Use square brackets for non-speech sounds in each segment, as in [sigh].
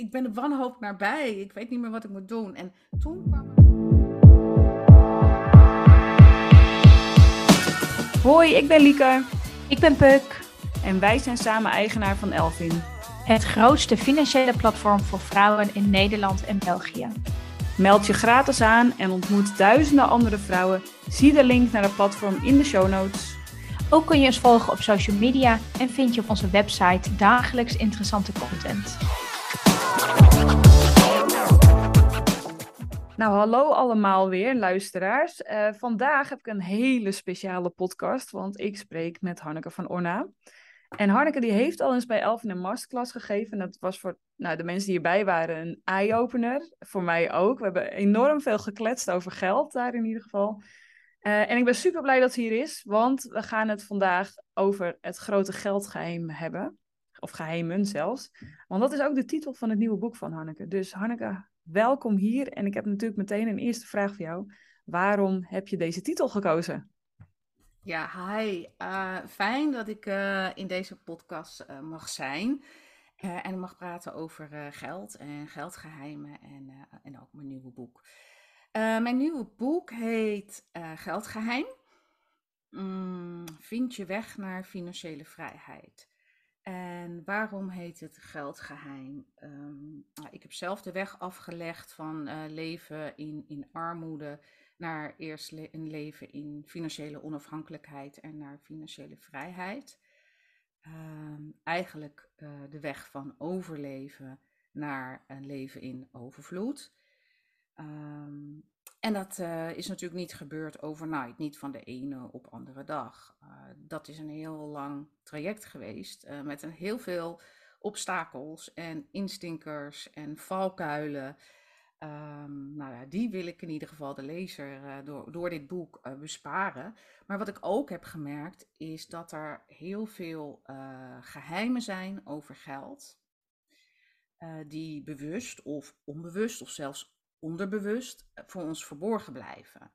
ik ben de wanhoop nabij. Ik weet niet meer wat ik moet doen. En toen kwam. Hoi, ik ben Lieke. Ik ben Puk. En wij zijn samen eigenaar van Elvin. Het grootste financiële platform voor vrouwen in Nederland en België. Meld je gratis aan en ontmoet duizenden andere vrouwen. Zie de link naar het platform in de show notes. Ook kun je ons volgen op social media en vind je op onze website dagelijks interessante content. Nou, hallo allemaal weer, luisteraars. Uh, vandaag heb ik een hele speciale podcast, want ik spreek met Hanneke van Orna. En Hanneke die heeft al eens bij Elvin een masterclass gegeven. En dat was voor nou, de mensen die hierbij waren een eye-opener. Voor mij ook. We hebben enorm veel gekletst over geld daar in ieder geval. Uh, en ik ben super blij dat ze hier is, want we gaan het vandaag over het grote geldgeheim hebben. Of geheimen zelfs. Want dat is ook de titel van het nieuwe boek van Hanneke. Dus Hanneke, welkom hier. En ik heb natuurlijk meteen een eerste vraag voor jou. Waarom heb je deze titel gekozen? Ja, hi. Uh, fijn dat ik uh, in deze podcast uh, mag zijn. en mag praten over geld en geldgeheimen en, en ook mijn nieuwe boek. mijn nieuwe boek heet Geldgeheim. Mm, vind je weg naar financiële vrijheid. En waarom heet het geldgeheim? Um, ik heb zelf de weg afgelegd van leven in, in armoede naar eerst een leven in financiële onafhankelijkheid en naar financiële vrijheid. Ehm, eigenlijk uh, de weg van overleven naar een leven in overvloed. Um, en dat uh, is natuurlijk niet gebeurd overnight, niet van de ene op andere dag. Uh, dat is een heel lang traject geweest met een heel veel obstakels en instinkers en valkuilen. Um, nou ja, die wil ik in ieder geval de lezer door, door dit boek besparen. Maar wat ik ook heb gemerkt is dat er heel veel geheimen zijn over geld. die bewust of onbewust of zelfs onderbewust voor ons verborgen blijven.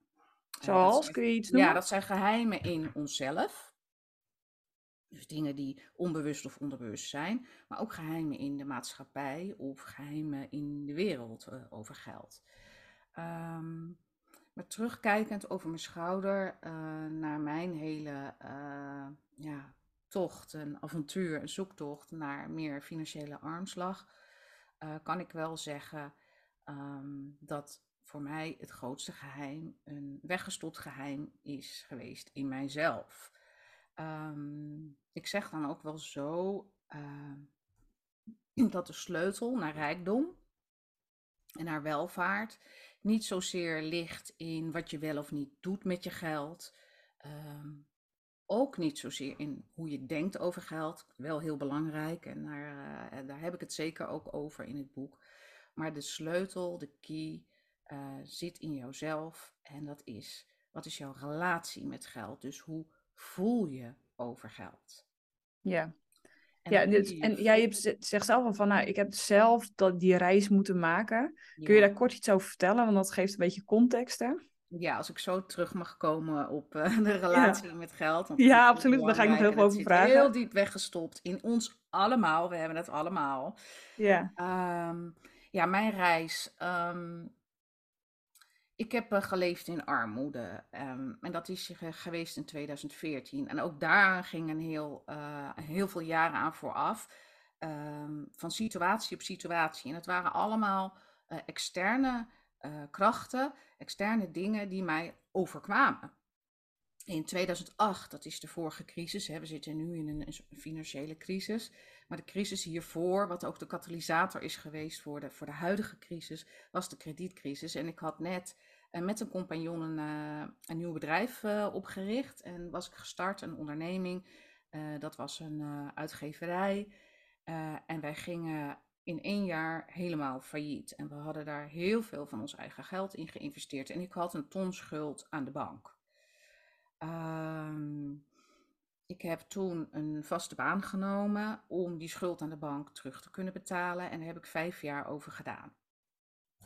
Zoals, zijn, kun je iets noemen? Ja, dat zijn geheimen in onszelf. Dus dingen die onbewust of onderbewust zijn, maar ook geheimen in de maatschappij of geheimen in de wereld uh, over geld. Um, maar terugkijkend over mijn schouder uh, naar mijn hele uh, ja, tocht, een avontuur, een zoektocht naar meer financiële armslag, kan ik wel zeggen um, dat voor mij het grootste geheim een weggestopt geheim is geweest in mijzelf. Um, ik zeg dan ook wel zo uh, [clears throat] dat de sleutel naar rijkdom en naar welvaart niet zozeer ligt in wat je wel of niet doet met je geld. Ook niet zozeer in hoe je denkt over geld. Wel heel belangrijk en daar, daar heb ik het zeker ook over in het boek. Maar de sleutel, de key, uh, zit in jouzelf en dat is wat is jouw relatie met geld? Dus hoe voel je over geld? Ja. En, ja, dus, en jij zegt zelf al van, nou, ik heb zelf dat, die reis moeten maken. Ja. Kun je daar kort iets over vertellen? Want dat geeft een beetje context, hè? Ja, als ik zo terug mag komen op uh, [laughs] de relatie ja. met geld. ja, absoluut. Daar ga ik nog heel veel over vragen. heel diep weggestopt in ons allemaal. We hebben het allemaal. Ja. Um, ja, mijn reis. Um, ik heb uh, geleefd in armoede um, en dat is geweest in 2014. En ook daar ging een heel, uh, heel veel jaren aan vooraf, um, van situatie op situatie. En het waren allemaal externe krachten, externe dingen die mij overkwamen. In 2008, dat is de vorige crisis, we zitten nu in een financiële crisis, maar de crisis hiervoor, wat ook de katalysator is geweest voor de, voor de huidige crisis, was de kredietcrisis. En ik had net uh, met een compagnon een, uh, een nieuw bedrijf uh, opgericht en was ik gestart, een onderneming. dat was een uitgeverij. en wij gingen in één jaar helemaal failliet. En we hadden daar heel veel van ons eigen geld in geïnvesteerd. En ik had een ton schuld aan de bank. Ehm, ik heb toen een vaste baan genomen om die schuld aan de bank terug te kunnen betalen. En daar heb ik vijf jaar over gedaan.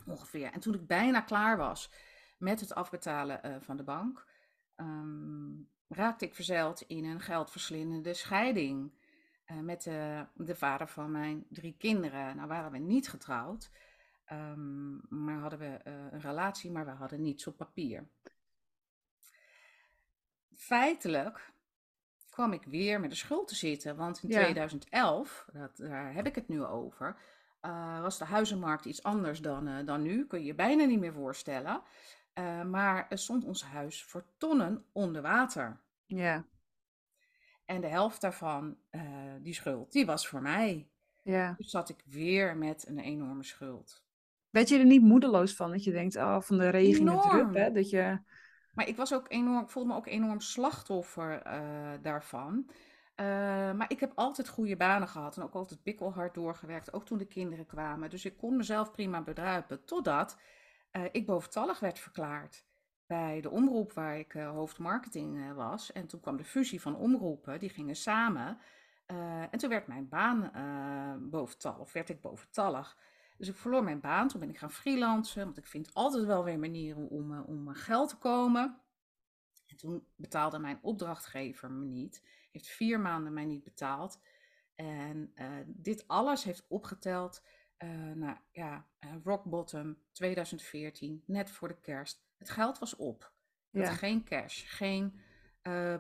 Ongeveer. En toen ik bijna klaar was met het afbetalen uh, van de bank, um, raakte ik verzeild in een geldverslindende scheiding. met de, de vader van mijn drie kinderen. Nou waren we niet getrouwd, ehm, maar hadden we een relatie, maar we hadden niets op papier. Feitelijk kwam ik weer met de schuld te zitten. Want in 2011, dat, daar heb ik het nu over, uh, was de huizenmarkt iets anders dan, uh, dan nu. Kun je je bijna niet meer voorstellen. Uh, maar er stond ons huis voor tonnen onder water. Ja. En de helft daarvan, die schuld, die was voor mij. Ja. Dus zat ik weer met een enorme schuld. Werd je er niet moedeloos van? Dat je denkt, oh, van de regen drup, hè? Dat je... Maar ik was ook enorm, voelde me ook enorm slachtoffer uh, daarvan. Uh, maar ik heb altijd goede banen gehad en ook altijd pikkelhard doorgewerkt, ook toen de kinderen kwamen. Dus ik kon mezelf prima bedruipen, totdat uh, ik boventallig werd verklaard bij de omroep waar ik hoofdmarketing was. En toen kwam de fusie van omroepen, die gingen samen. en toen werd mijn baan boventallig, of werd ik boventallig. Dus ik verloor mijn baan. Toen ben ik gaan freelancen, want ik vind altijd wel weer manieren om, uh, om geld te komen. En toen betaalde mijn opdrachtgever me niet. Heeft vier maanden mij niet betaald. En uh, dit alles heeft opgeteld uh, nou ja, rock bottom 2014, net voor de kerst. Het geld was op. Ja. Geen cash, geen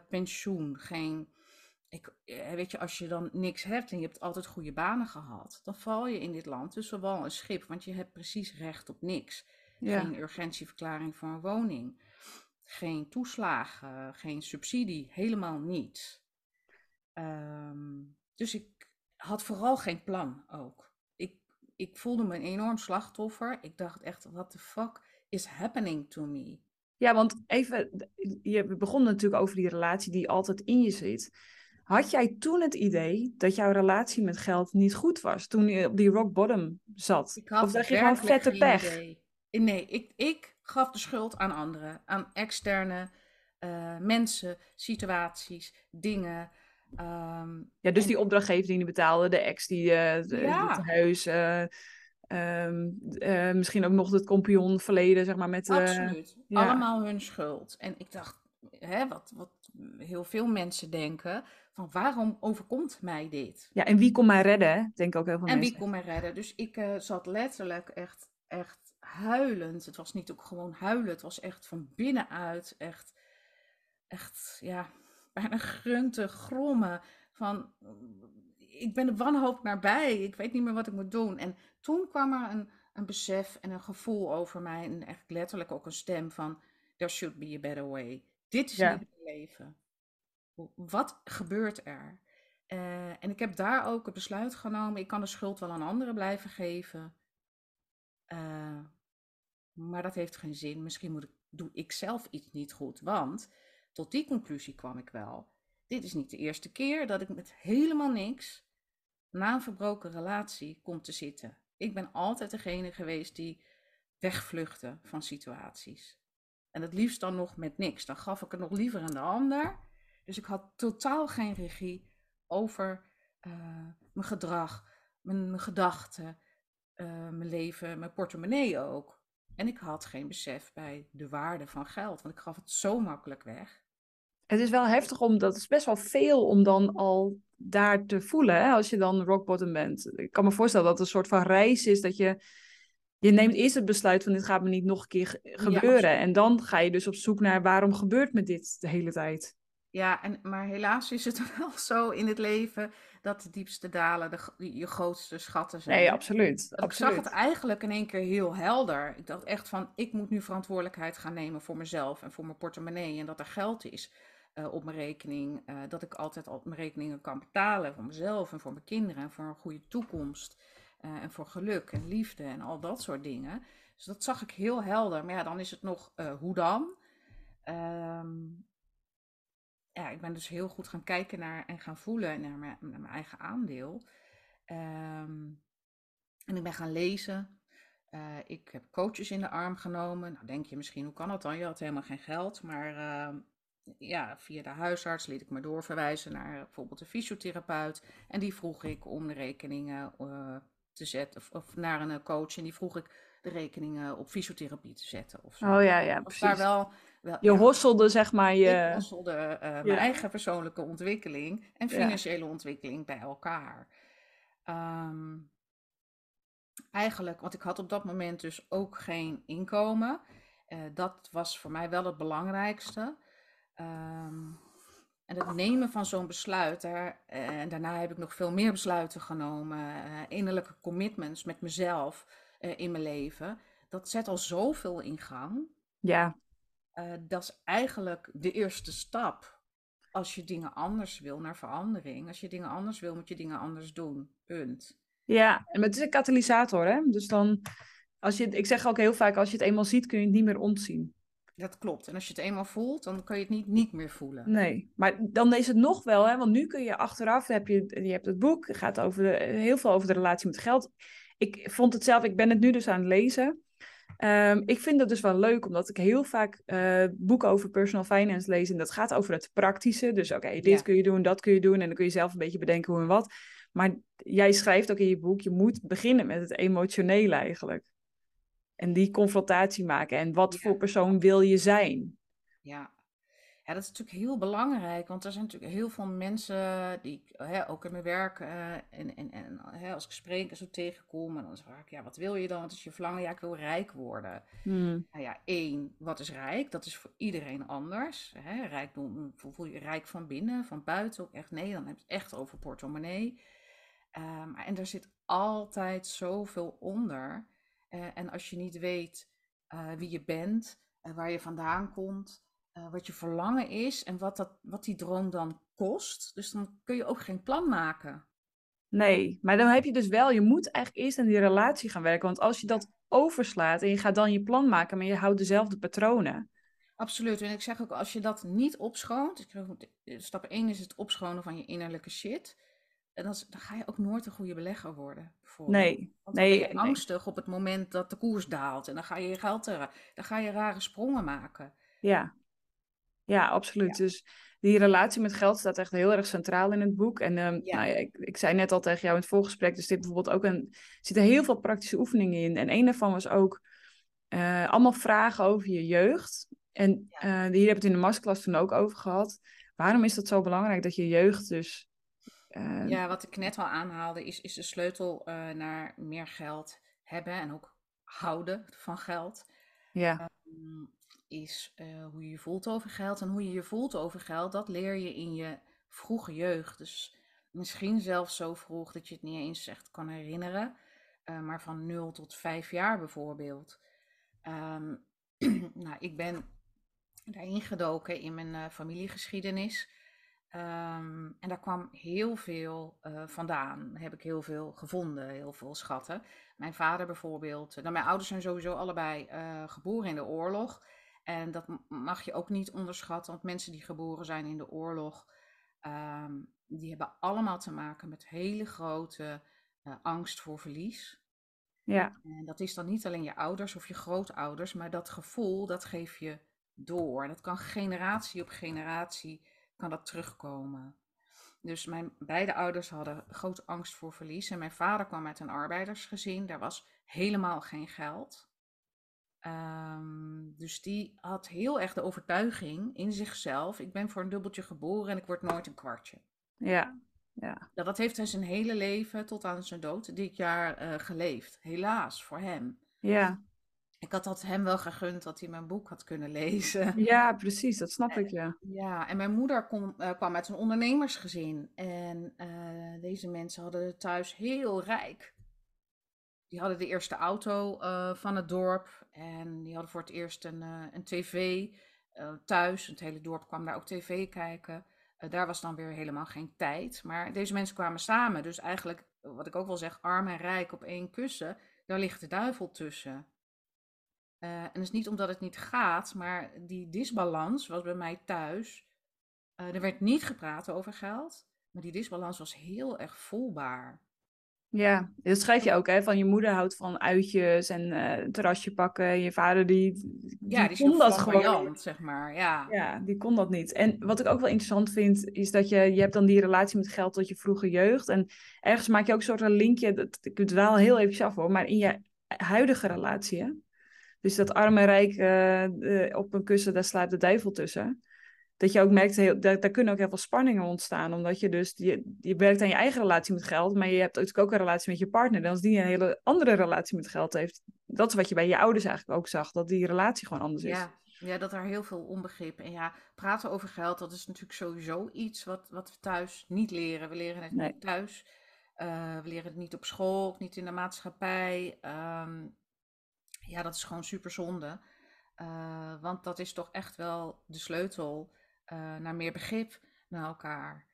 pensioen, geen ik, eh, weet je, als je dan niks hebt en je hebt altijd goede banen gehad, dan val je in dit land tussen wal en schip, want je hebt precies recht op niks. Geen urgentieverklaring voor een woning, geen toeslagen, geen subsidie, helemaal niets. Um, dus ik had vooral geen plan ook. Ik, ik voelde me een enorm slachtoffer. Ik dacht echt, what the fuck is happening to me? Ja, want even, je begon natuurlijk over die relatie die altijd in je zit. Had jij toen het idee dat jouw relatie met geld niet goed was? Toen je op die rock bottom zat? Ik had of dacht je gewoon vette pech? Idee. Nee, ik, ik gaf de schuld aan anderen. Aan externe uh, mensen, situaties, dingen. Um, ja, dus en... die opdrachtgever die niet betaalde, de ex die uh, ja. het huis... Uh, Um, uh, misschien ook nog het kompion verleden, zeg maar. Met, Absoluut. Ja. Allemaal hun schuld. En ik dacht, hè, wat, wat heel veel mensen denken, van waarom overkomt mij dit? Ja, en wie kon mij redden? Denk ook heel veel en mensen. En wie kon mij redden? Dus ik uh, zat letterlijk echt, echt huilend. Het was niet ook gewoon huilen, het was echt van binnenuit, echt, echt, ja, [laughs] bijna grunten, grommen. Van, ik ben de wanhoop nabij, ik weet niet meer wat ik moet doen. En toen kwam er een, een besef en een gevoel over mij, en echt letterlijk ook een stem van, there should be a better way. Dit is ja. niet het leven. Wat gebeurt er? Uh, en ik heb daar ook het besluit genomen. Ik kan de schuld wel aan anderen blijven geven. Uh, maar dat heeft geen zin. Misschien doe ik zelf iets niet goed. Want tot die conclusie kwam ik wel. Dit is niet de eerste keer dat ik met helemaal niks na een verbroken relatie kom te zitten. Ik ben altijd degene geweest die wegvluchtte van situaties. En het liefst dan nog met niks. Dan gaf ik het nog liever aan de ander. Dus ik had totaal geen regie over uh, mijn gedrag, mijn, mijn gedachten, uh, mijn leven, mijn portemonnee ook. En ik had geen besef bij de waarde van geld, want ik gaf het zo makkelijk weg. Het is wel heftig, omdat het is best wel veel om dan al daar te voelen, hè, als je dan rock bottom bent. Ik kan me voorstellen dat het een soort van reis is, dat je je neemt eerst het besluit van dit gaat me niet nog een keer gebeuren. Ja, en dan ga je dus op zoek naar waarom gebeurt me dit de hele tijd. Ja, en, maar helaas is het [laughs] wel zo in het leven dat de diepste dalen de, je grootste schatten zijn. Nee, absoluut. Ik absoluut. zag het eigenlijk in één keer heel helder. Ik dacht echt van, ik moet nu verantwoordelijkheid gaan nemen voor mezelf en voor mijn portemonnee. En dat er geld is uh, op mijn rekening. Uh, dat ik altijd al mijn rekeningen kan betalen voor mezelf en voor mijn kinderen en voor een goede toekomst. Uh, en voor geluk en liefde en al dat soort dingen. Dus dat zag ik heel helder. Maar ja, dan is het nog hoe dan? Um, ja, ik ben dus heel goed gaan kijken naar en gaan voelen naar mijn, naar mijn eigen aandeel. Um, en ik ben gaan lezen. Uh, ik heb coaches in de arm genomen. Nou, denk je misschien, hoe kan dat dan? Je had helemaal geen geld. Maar uh, ja, via de huisarts liet ik me doorverwijzen naar bijvoorbeeld een fysiotherapeut. En die vroeg ik om de rekeningen uh, te zetten. Of, of naar een coach en die vroeg ik de rekeningen op fysiotherapie te zetten. Of zo. Oh ja, ja, was precies. daar wel, wel Je ja, hosselde zeg maar ik je... wasselde eh, mijn Ja. eigen persoonlijke ontwikkeling en Ja. financiële ontwikkeling bij elkaar. Ehm, eigenlijk, want ik had op dat moment dus ook geen inkomen. Eh, dat was voor mij wel het belangrijkste. Ehm, en het nemen van zo'n besluit, daar, eh, en daarna heb ik nog veel meer besluiten genomen, eh, innerlijke commitments met mezelf in mijn leven. Dat zet al zoveel in gang. Ja, Eh, dat is eigenlijk de eerste stap. Als je dingen anders wil naar verandering. Als je dingen anders wil, moet je dingen anders doen. Punt. ja. En het is een katalysator, hè? Dus dan, als je, ik zeg ook heel vaak, als je het eenmaal ziet, kun je het niet meer ontzien. Dat klopt. En als je het eenmaal voelt, dan kan je het niet, niet meer voelen. Nee, maar dan is het nog wel, hè? Want nu kun je achteraf, heb je, je hebt het boek, het gaat over de, heel veel over de relatie met geld. Ik vond het zelf, ik ben het nu dus aan het lezen. Ehm, ik vind dat dus wel leuk, omdat ik heel vaak eh, boeken over personal finance lees. En dat gaat over het praktische. Dus oké, dit Ja. kun je doen, dat kun je doen. En dan kun je zelf een beetje bedenken hoe en wat. Maar jij schrijft ook in je boek, je moet beginnen met het emotionele eigenlijk. En die confrontatie maken. En wat Ja. voor persoon wil je zijn? Ja. Ja, dat is natuurlijk heel belangrijk, want er zijn natuurlijk heel veel mensen die ik hè, ook in mijn werk eh, en, en, en hè, als ik spreek en zo tegenkom, en dan vraag ik, ja, wat wil je dan? Wat is je verlangen? Ja, ik wil rijk worden. Hmm. Nou ja, één, wat is rijk? Dat is voor iedereen anders. Hè? Rijkdom, voel je rijk van binnen, van buiten ook echt? Nee, dan heb je het echt over portemonnee. Ehm, en er zit altijd zoveel onder. Eh, en als je niet weet eh, wie je bent, waar je vandaan komt, eh, wat je verlangen is en wat, dat, wat die droom dan kost, dus dan kun je ook geen plan maken. Nee, maar dan heb je dus wel, je moet eigenlijk eerst aan die relatie gaan werken. Want als je dat overslaat en je gaat dan je plan maken, maar je houdt dezelfde patronen. Absoluut. En ik zeg ook, als je dat niet opschoont, eh, stap 1 is het opschonen van je innerlijke shit. En dan, dan ga je ook nooit een goede belegger worden. Nee, Want dan nee, ben je nee. angstig op het moment dat de koers daalt. En dan ga je je geld er, dan ga je rare sprongen maken. Ja, ja, absoluut. Dus die relatie met geld staat echt heel erg centraal in het boek. En ehm, Ja. nou ja, ik, ik zei net al tegen jou in het voorgesprek, er zit bijvoorbeeld ook een, er zitten heel veel praktische oefeningen in. En een daarvan was ook eh, allemaal vragen over je jeugd. En Ja. eh, hier hebben we het in de masterclass toen ook over gehad. Waarom is dat zo belangrijk dat je jeugd dus... eh, Ja, wat ik net al aanhaalde, is, is de sleutel naar meer geld hebben en ook houden van geld. ja, Mm, Is eh, hoe je je voelt over geld. En hoe je je voelt over geld, dat leer je in je vroege jeugd. Dus misschien zelfs zo vroeg dat je het niet eens echt kan herinneren. eh, maar van 0 tot 5 jaar bijvoorbeeld. Ehm, [clears throat] nou, ik ben daarin gedoken in mijn eh, familiegeschiedenis. Ehm, en daar kwam heel veel vandaan. Heb ik heel veel gevonden, heel veel schatten. Mijn vader bijvoorbeeld. Nou, mijn ouders zijn sowieso allebei geboren in de oorlog. En dat mag je ook niet onderschatten, want mensen die geboren zijn in de oorlog, ehm, die hebben allemaal te maken met hele grote eh, angst voor verlies. ja, En dat is dan niet alleen je ouders of je grootouders, maar dat gevoel, dat geef je door. En dat kan generatie op generatie kan dat terugkomen. Dus mijn beide ouders hadden grote angst voor verlies. En mijn vader kwam uit een arbeidersgezin. Daar was helemaal geen geld. Ehm, dus die had heel erg de overtuiging in zichzelf. Ik ben voor een dubbeltje geboren en ik word nooit een kwartje. ja, ja, Nou, dat heeft hij zijn hele leven tot aan zijn dood dit jaar eh, geleefd. Helaas voor hem. ja. Ik had dat hem wel gegund dat hij mijn boek had kunnen lezen. Ja, precies, dat snap ik, ja. Ja, en mijn moeder kom- eh, kwam uit een ondernemersgezin. En eh, deze mensen hadden het thuis heel rijk. Die hadden de eerste auto eh, van het dorp. En die hadden voor het eerst een, eh, een tv eh, thuis. Het hele dorp kwam daar ook tv kijken. Daar was dan weer helemaal geen tijd. Maar deze mensen kwamen samen. Dus eigenlijk, wat ik ook wel zeg, arm en rijk op één kussen. Daar ligt de duivel tussen. En dat is niet omdat het niet gaat, maar die disbalans was bij mij thuis. Er werd niet gepraat over geld, maar die disbalans was heel erg voelbaar. Ja, dat schrijf je ook, hè? Van je moeder houdt van uitjes en uh, terrasje pakken. Je vader die, die, ja, die kon dat gewoon. zeg maar. Ja. ja, die kon dat niet. En wat ik ook wel interessant vind, is dat je, je hebt dan die relatie met geld tot je vroege jeugd. En ergens maak je ook een soort een linkje, dat, ik het wel heel even af hoor, maar in je huidige relatie, hè? Dus dat arme rijk uh, op een kussen, daar slaat de duivel tussen dat je ook merkt, heel, daar, daar, kunnen ook heel veel spanningen ontstaan. Omdat je dus, je, je werkt aan je eigen relatie met geld, maar je hebt natuurlijk ook een relatie met je partner. En als die een hele andere relatie met geld heeft, dat is wat je bij je ouders eigenlijk ook zag, dat die relatie gewoon anders is. Ja, ja dat er heel veel onbegrip. En ja, praten over geld, dat is natuurlijk sowieso iets wat, wat we thuis niet leren. We leren het niet thuis. Uh, we leren het niet op school, niet in de maatschappij. Um, ja, dat is gewoon super zonde. Uh, want dat is toch echt wel de sleutel uh, naar meer begrip naar elkaar.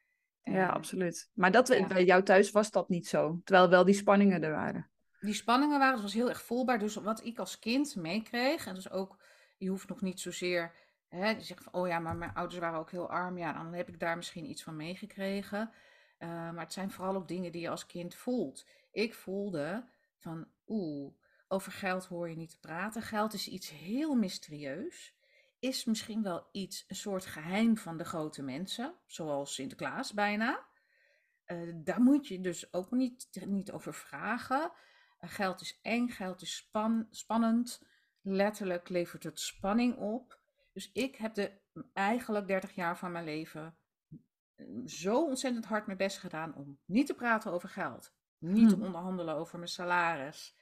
ja, absoluut. Maar dat, bij jou thuis was dat niet zo, terwijl wel die spanningen er waren. Die spanningen waren, het was heel erg voelbaar. Dus wat ik als kind meekreeg, en dus ook, je hoeft nog niet zozeer, hè, je zegt van, oh ja, maar mijn ouders waren ook heel arm. Ja, dan heb ik daar misschien iets van meegekregen. Uh, maar het zijn vooral ook dingen die je als kind voelt. Ik voelde van, oeh, over geld hoor je niet te praten. Geld is iets heel mysterieus is misschien wel iets, een soort geheim van de grote mensen, zoals Sinterklaas bijna. Uh, daar moet je dus ook niet, niet over vragen. Uh, geld is eng, geld is span, spannend. Letterlijk levert het spanning op. Dus ik heb de, eigenlijk 30 jaar van mijn leven mm, zo ontzettend hard mijn best gedaan om niet te praten over geld. Niet te hm. onderhandelen over mijn salaris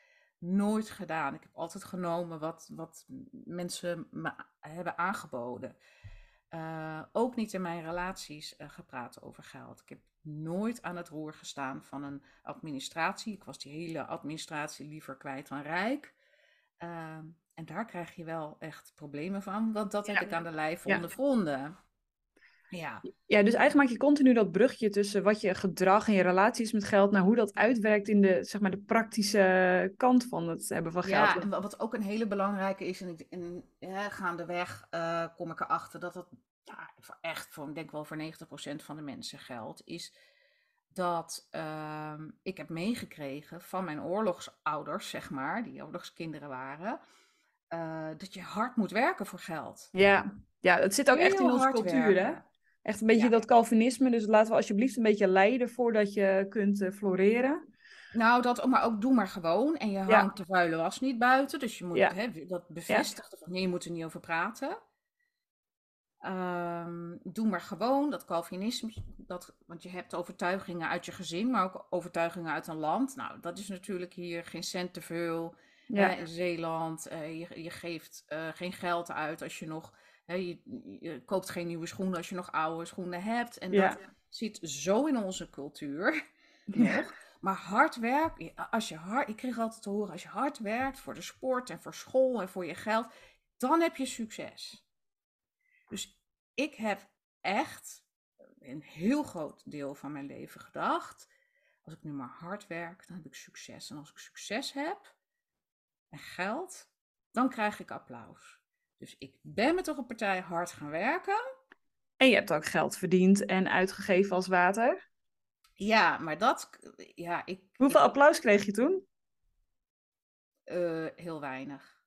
nooit gedaan. Ik heb altijd genomen wat, wat mensen me hebben aangeboden. Uh, ook niet in mijn relaties uh, gepraat over geld. Ik heb nooit aan het roer gestaan van een administratie. Ik was die hele administratie liever kwijt dan rijk. Uh, en daar krijg je wel echt problemen van, want dat heb ik aan de lijf ondervonden. Ja. Ja, dus eigenlijk maak je continu dat brugje tussen wat je gedrag en je relaties met geld, naar hoe dat uitwerkt in de, zeg maar, de praktische kant van het hebben van geld. Ja, en wat ook een hele belangrijke is, en, ik, en ja, gaandeweg uh, kom ik erachter dat het ja, echt voor, ik denk wel voor 90% van de mensen geldt, is dat uh, ik heb meegekregen van mijn oorlogsouders, zeg maar, die oorlogskinderen waren, uh, dat je hard moet werken voor geld. Ja, ja het zit ook echt in onze cultuur, hè? Echt een beetje dat Calvinisme. Dus laten we alsjeblieft een beetje leiden voordat je kunt uh, floreren. Nou, dat, maar ook doe maar gewoon. En je hangt de vuile was niet buiten. Dus je moet hè, dat bevestigen. Nee, je moet er niet over praten. Um, doe maar gewoon dat Calvinisme. Dat, want je hebt overtuigingen uit je gezin, maar ook overtuigingen uit een land. Nou, dat is natuurlijk hier geen cent te veel. Ja. in Zeeland. Uh, je, je, geeft uh, geen geld uit als je nog je, je, koopt geen nieuwe schoenen als je nog oude schoenen hebt. En dat zit zo in onze cultuur. [laughs] Maar hard werken, als je hard, ik kreeg altijd te horen, als je hard werkt voor de sport en voor school en voor je geld, dan heb je succes. Dus ik heb echt een heel groot deel van mijn leven gedacht, als ik nu maar hard werk, dan heb ik succes. En als ik succes heb en geld, dan krijg ik applaus. Dus ik ben met toch een partij hard gaan werken. En je hebt ook geld verdiend en uitgegeven als water. Ja, maar dat. Ja, ik, Hoeveel applaus kreeg je toen? Uh, heel weinig.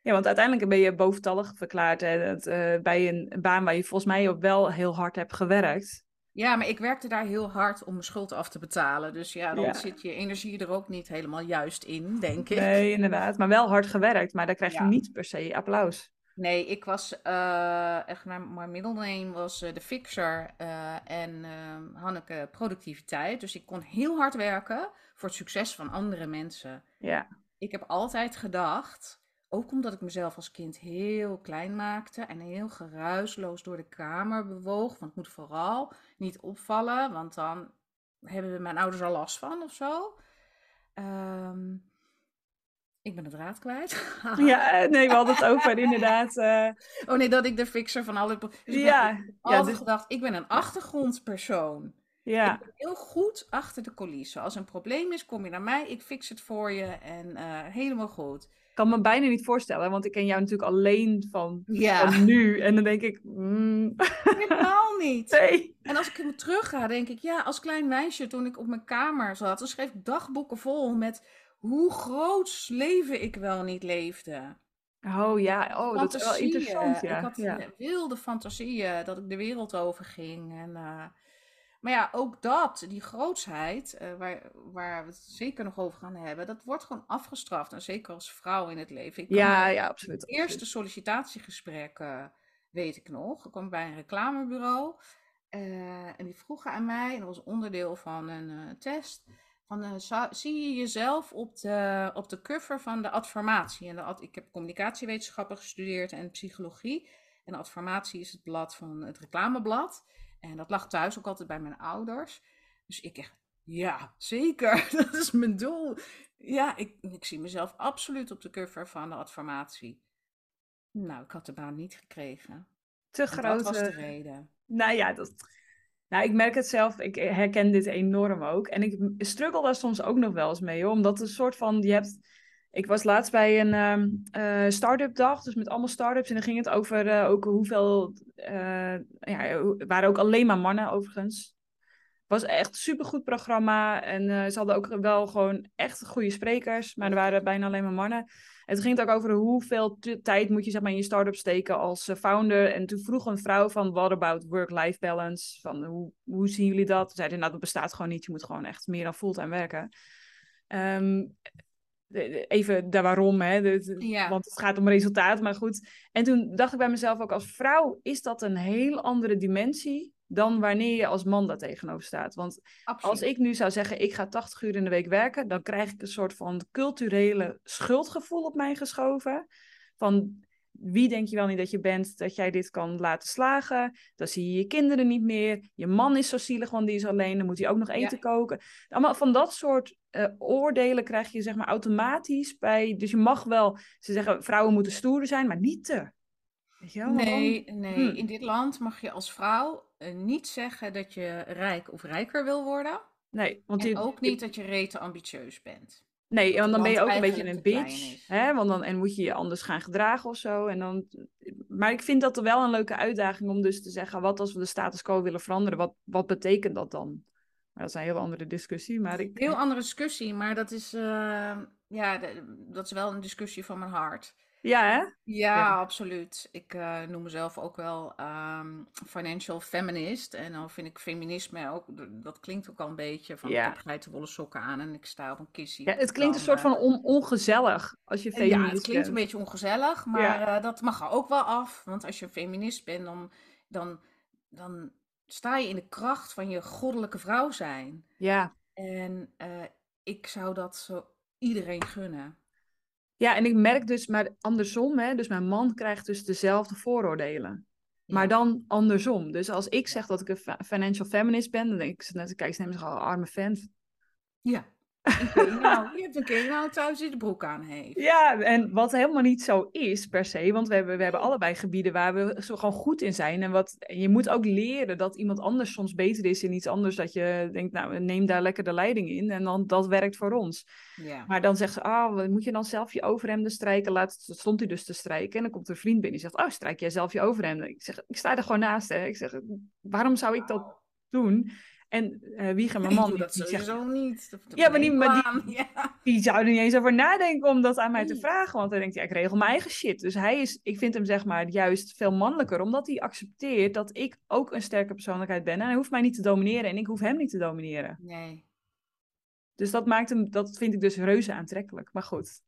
Ja, want uiteindelijk ben je boventallig verklaard hè, uh, bij een baan waar je volgens mij ook wel heel hard hebt gewerkt. Ja, maar ik werkte daar heel hard om mijn schuld af te betalen. Dus ja, dan zit je energie er ook niet helemaal juist in, denk ik. Nee, inderdaad. Maar wel hard gewerkt. Maar daar krijg je niet per se applaus. Nee, ik was uh, echt, mijn, mijn middelname was uh, de fixer uh, en ehm, Hanneke productiviteit. Dus ik kon heel hard werken voor het succes van andere mensen. Ja. Ik heb altijd gedacht, ook omdat ik mezelf als kind heel klein maakte en heel geruisloos door de kamer bewoog. Want het moet vooral niet opvallen, want dan hebben mijn ouders al last van of zo. Um, ik ben de draad kwijt. [laughs] ja, eh, nee, we hadden het over [laughs] inderdaad. Uh... Oh nee, dat ik de fixer van alle... Dus ja. Ik altijd ja, dus... gedacht, ik ben een achtergrondpersoon. Ja. Ik ben heel goed achter de coulissen. Als er een probleem is, kom je naar mij. Ik fix het voor je en eh, helemaal goed. Ik kan me bijna niet voorstellen, want ik ken jou natuurlijk alleen van, Ja, van nu. En dan denk ik, mm, helemaal niet. [laughs] nee. En als ik terug ga, denk ik, ja, als klein meisje toen ik op mijn kamer zat, dan schreef ik dagboeken vol met hoe groots leven ik wel niet leefde. Oh ja, oh, dat is wel interessant. Ja. Ik had ja. wilde fantasieën dat ik de wereld over ging. En, eh, maar ja, ook dat, die grootsheid, eh, waar, waar we het zeker nog over gaan hebben, dat wordt gewoon afgestraft. En zeker als vrouw in het leven. Ik ja, ja, absoluut. het eerste sollicitatiegesprek weet ik nog. Ik kwam bij een reclamebureau. eh, en die vroegen aan mij, en dat was onderdeel van een test. Van, eh, zie je jezelf op de, op de cover van de adformatie? En de ad- ik heb communicatiewetenschappen gestudeerd en psychologie. En adformatie is het blad van het reclameblad. En dat lag thuis ook altijd bij mijn ouders. Dus ik echt, ja, zeker. [laughs] Dat is mijn doel. Ja, ik, ik zie mezelf absoluut op de cover van de adformatie. Nou, ik had de baan niet gekregen. Te En dat was de reden. Nou ja, dat... nou, ik merk het zelf. Ik herken dit enorm ook. En ik struggle daar soms ook nog wel eens mee, hoor. Omdat een soort van, je hebt... Ik was laatst bij een eh, start-up dag, dus met allemaal start-ups. En dan ging het over eh, ook hoeveel... eh, ja, waren ook alleen maar mannen overigens. was echt supergoed programma. En ze hadden ook wel gewoon echt goede sprekers. Maar er waren bijna alleen maar mannen. En toen ging het ook over hoeveel tijd moet je zeg maar, in je start-up steken als eh, founder. En toen vroeg een vrouw van, what about work-life balance? Van, hoe, hoe zien jullie dat? Toen zeiden, nou, dat bestaat gewoon niet. Je moet gewoon echt meer dan fulltime werken. Ehm, even daar waarom, hè? De- de- Ja. want het gaat om resultaat, maar goed. En toen dacht ik bij mezelf ook, als vrouw is dat een heel andere dimensie dan wanneer je als man daar tegenover staat. Want Absoluut. als ik nu zou zeggen, ik ga 80 uur in de week werken, dan krijg ik een soort van culturele schuldgevoel op mij geschoven. Van wie denk je wel niet dat je bent, dat jij dit kan laten slagen? Dan zie je je kinderen niet meer. Je man is zo zielig, want die is alleen. Dan moet hij ook nog eten koken. Allemaal van dat soort eh, oordelen krijg je zeg maar automatisch bij. Dus je mag wel, ze zeggen vrouwen moeten stoer zijn, maar niet te. Weet je wel? Nee, nee. Hmm. In dit land mag je als vrouw niet zeggen dat je rijk of rijker wil worden. Nee, want En ook niet dat je rete ambitieus bent. Nee, want dan ben je ook een beetje een bitch. Hè? Want dan, en moet je je anders gaan gedragen of zo. En dan, maar ik vind dat er wel een leuke uitdaging om dus te zeggen... wat als we de status quo willen veranderen, wat, wat betekent dat dan? Maar dat is een heel andere discussie. Maar ik, Heel andere discussie, maar dat is, eh, ja, dat is wel een discussie van mijn hart. Ja, hè? Ja, Ja. absoluut. Ik eh, noem mezelf ook wel ehm, financial feminist. En dan vind ik feminisme ook, dat klinkt ook al een beetje van Ja. ik heb geitenwolle sokken aan en ik sta op een kissie. ja het klinkt een soort van eh, on- ongezellig als je Ja, feminist het klinkt een bent. beetje ongezellig, maar Ja. eh, dat mag er ook wel af. Want als je een feminist bent, dan, dan, dan sta je in de kracht van je goddelijke vrouw zijn. Ja. En ik zou dat zo iedereen gunnen. Ja, en ik merk dus, maar andersom, hè, dus mijn man krijgt dus dezelfde vooroordelen. Maar dan andersom. Dus als ik zeg dat ik een financial feminist ben, dan denk ik, net, kijk, ze nemen zich al arme vent. Ja. Een. Je hebt een kenau thuis die de broek aan heeft. Ja, en wat helemaal niet zo is per se, want we hebben, we hebben allebei gebieden waar we zo gewoon goed in zijn. En, wat, en je moet ook leren dat iemand anders soms beter is in iets anders, dat je denkt, nou, neem daar lekker de leiding in en dan dat werkt voor ons. Ja. Maar dan zegt ze, ah, moet je dan zelf je overhemden strijken? Laatst stond hij dus te strijken en dan komt er een vriend binnen die zegt, oh, strijk jij zelf je overhemden? Ik zeg, ik sta er gewoon naast, hè. Ik zeg, waarom zou ik dat doen? En eh Wiege, mijn man, dat die zegt, niet. Dat- Ja, maar die- neem maar die-. [laughs] Ja. die zou er niet eens over nadenken om dat aan mij te vragen. Want hij denkt, ja, ik regel mijn eigen shit. Dus hij is, ik vind hem zeg maar juist veel mannelijker. Omdat hij accepteert dat ik ook een sterke persoonlijkheid ben. En hij hoeft mij niet te domineren en ik hoef hem niet te domineren. Nee. Dus dat maakt hem, dat vind ik dus reuze aantrekkelijk. Maar goed.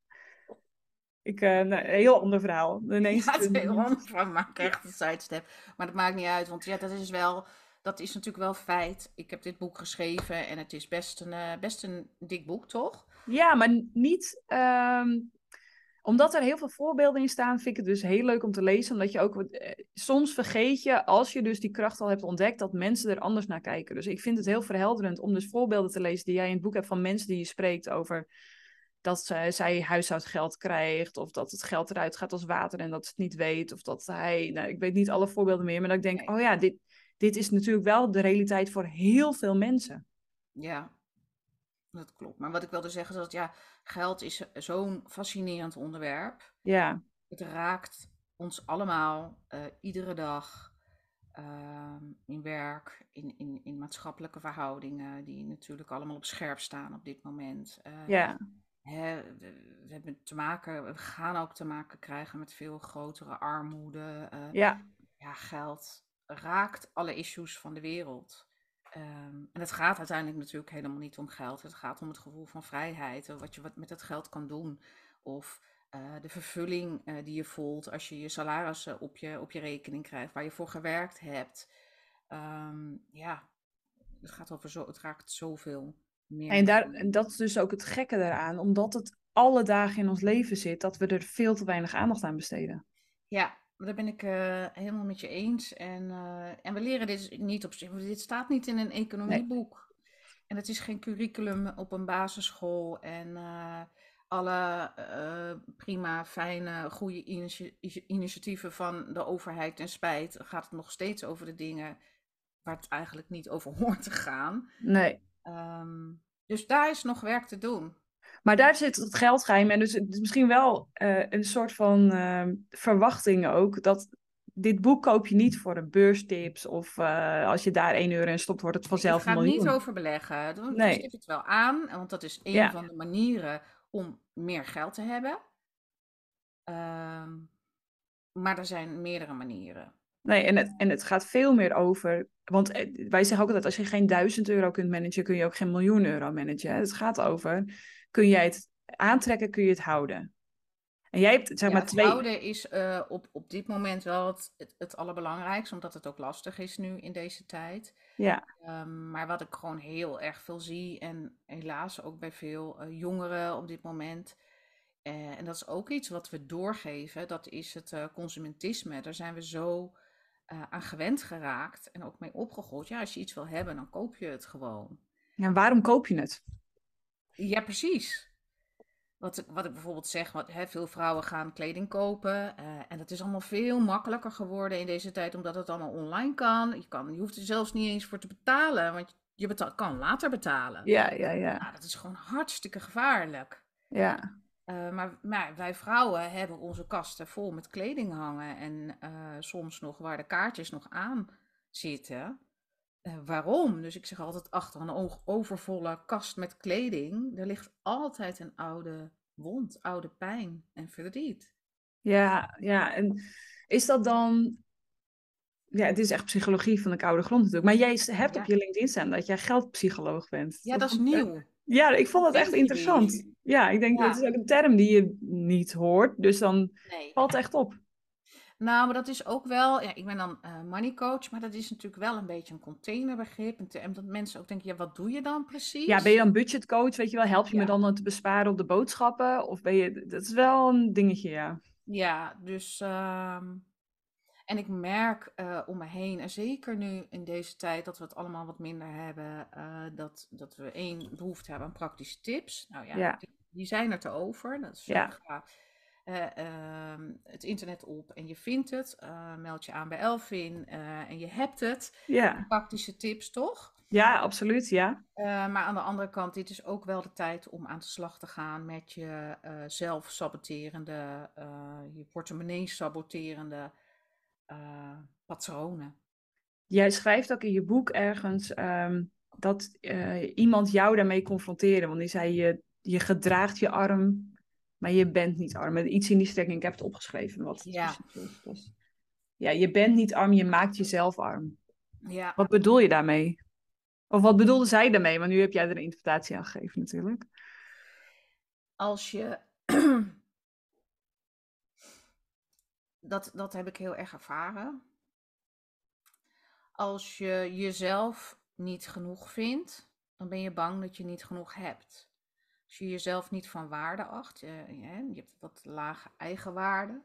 Ik, eh, nou, een heel ander verhaal. [laughs] Ineens, Ja, het is heel van maak echt een sidestep. Maar dat maakt niet uit, want ja, dat is wel, dat is natuurlijk wel feit. Ik heb dit boek geschreven en het is best een, eh, best een dik boek, toch? Ja, maar niet. ehm, omdat er heel veel voorbeelden in staan, vind ik het dus heel leuk om te lezen. Omdat je ook. eh, soms vergeet je, als je dus die kracht al hebt ontdekt, dat mensen er anders naar kijken. Dus ik vind het heel verhelderend om dus voorbeelden te lezen die jij in het boek hebt van mensen die je spreekt over. Dat zij, zij huishoudgeld krijgt, of dat het geld eruit gaat als water en dat ze het niet weet. Of dat hij. Nou, ik weet niet alle voorbeelden meer, maar dat ik denk: oh ja, dit, dit is natuurlijk wel de realiteit voor heel veel mensen. Ja, dat klopt. Maar wat ik wilde zeggen is dat ja, geld is zo'n fascinerend onderwerp. Ja, Het raakt ons allemaal eh, iedere dag ehm, in werk, in, in, in maatschappelijke verhoudingen, die natuurlijk allemaal op scherp staan op dit moment. Eh, ja, hè, we, we hebben te maken, we gaan ook te maken krijgen met veel grotere armoede. eh, ja, ja, geld raakt alle issues van de wereld. Ehm, en het gaat uiteindelijk natuurlijk helemaal niet om geld. Het gaat om het gevoel van vrijheid. en Wat je wat met het geld kan doen. Of eh, de vervulling eh, die je voelt als je je salaris eh, op, je, op je rekening krijgt. Waar je voor gewerkt hebt. Ehm, ja, het, gaat over zo, het raakt zoveel meer. En, daar, en dat is dus ook het gekke daaraan, omdat het alle dagen in ons leven zit, dat we er veel te weinig aandacht aan besteden. Ja, daar ben ik eh, helemaal met je eens. En, eh, en we leren dit niet op zich. Dit staat niet in een economieboek. En het is geen curriculum op een basisschool. En eh, alle prima, fijne, goede initia- initiatieven van de overheid en spijt gaat het nog steeds over de dingen waar het eigenlijk niet over hoort te gaan. Nee. Ehm, dus daar is nog werk te doen. Maar daar zit het geldgeheim en dus het is misschien wel eh, een soort van ehm, verwachting ook, dat dit boek koop je niet voor een beurstips of eh, als je daar 1 euro in stopt, wordt het vanzelf Ik ga een het miljoen. niet over beleggen. Dan Nee. stipt het wel aan, want dat is een Ja. van de manieren om meer geld te hebben. Ehm, maar er zijn meerdere manieren. Nee, en het, en het gaat veel meer over. Want eh, wij zeggen ook altijd: als je geen duizend euro kunt managen, kun je ook geen miljoen euro managen. Het gaat over: kun jij het aantrekken, kun je het houden. En jij hebt zeg Ja, maar het twee. houden is eh, op, op dit moment wel het, het, het allerbelangrijkste, omdat het ook lastig is nu in deze tijd. Ja, Ehm, maar wat ik gewoon heel erg veel zie, en helaas ook bij veel eh, jongeren op dit moment, eh, en dat is ook iets wat we doorgeven, dat is het consumentisme. Daar zijn we zo aan gewend geraakt en ook mee opgegroeid. Ja, als je iets wil hebben, dan koop je het gewoon. en waarom koop je het? Ja, precies. Wat ik, wat ik bijvoorbeeld zeg, wat, hè, veel vrouwen gaan kleding kopen. eh, en dat is allemaal veel makkelijker geworden in deze tijd, omdat het allemaal online kan. Je, kan, je hoeft er zelfs niet eens voor te betalen, want je betaal, kan later betalen. Ja, ja, ja. Nou, dat is gewoon hartstikke gevaarlijk. Ja, Eh, maar, maar wij vrouwen hebben onze kasten vol met kleding hangen. En eh, soms nog waar de kaartjes nog aan zitten. Eh, waarom? Dus ik zeg altijd achter een overvolle kast met kleding. Er ligt altijd een oude wond, oude pijn en verdriet. ja, ja. En is dat dan. Ja, het is echt psychologie van de koude grond natuurlijk. Maar jij hebt Ja. op je LinkedIn staan dat jij geldpsycholoog bent. Ja, dat is nieuw. [laughs] Ja, ik vond dat echt interessant. Ja, ik denk Ja. dat is ook een term die je niet hoort. Dus dan Nee. valt echt op. Nou, maar dat is ook wel, ja, ik ben dan eh, money coach, maar dat is natuurlijk wel een beetje een containerbegrip. En, te- en dat mensen ook denken, ja, wat doe je dan precies? Ja, ben je dan budgetcoach, weet je wel? Help je me dan te besparen op de boodschappen? Of ben je... Dat is wel een dingetje, ja. Ja, dus. ehm, en ik merk eh, om me heen, en zeker nu in deze tijd dat we het allemaal wat minder hebben, eh, dat, dat we één behoefte hebben aan praktische tips. Nou ja, Ja. Die, die zijn er te over. Dat is Ja. Het internet op en je vindt het. Eh, meld je aan bij Elvin eh, en je hebt het. Ja, Praktische tips, toch? ja absoluut, ja. Eh, maar aan de andere kant, dit is ook wel de tijd om aan de slag te gaan met je eh zelfsaboterende, eh, je portemonnee saboterende eh, patronen. Jij schrijft ook in je boek ergens ehm, dat eh, iemand jou daarmee confronteerde. Want die zei, je, je gedraagt je arm, maar je bent niet arm. Iets in die strekking, ik heb het opgeschreven. Wat het Ja. is. Dus, ja, je bent niet arm, je maakt jezelf arm. Ja, Wat bedoel je daarmee? Of wat bedoelde zij daarmee? Want nu heb jij er een interpretatie aan gegeven natuurlijk. als je. [clears throat] dat, dat heb ik heel erg ervaren. Als je jezelf niet genoeg vindt, dan ben je bang dat je niet genoeg hebt. Als je jezelf niet van waarde acht, eh, je, hebt wat lage eigenwaarde.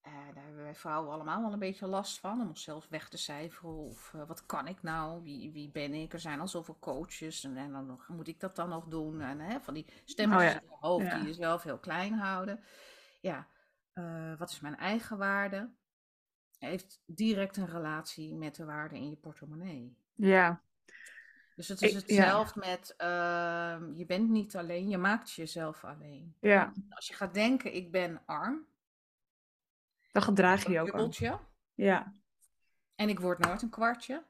Eh, daar hebben wij vrouwen allemaal wel een beetje last van, om onszelf weg te cijferen. Of eh, wat kan ik nou? Wie, wie ben ik? Er zijn al zoveel coaches. En, en dan nog, moet ik dat dan nog doen? En hè, van die stemmetjes Oh ja, in je hoofd ja. die jezelf heel klein houden. Ja, wat is mijn eigenwaarde? heeft direct een relatie met de waarde in je portemonnee. Ja. Dus het is Ik- ja. hetzelfde met, ehm, je bent niet alleen, je maakt jezelf alleen. Ja, Als je gaat denken, ik ben arm, dan gedraag je een je ook aan. dubbeltje, Ja, en ik word nooit een kwartje,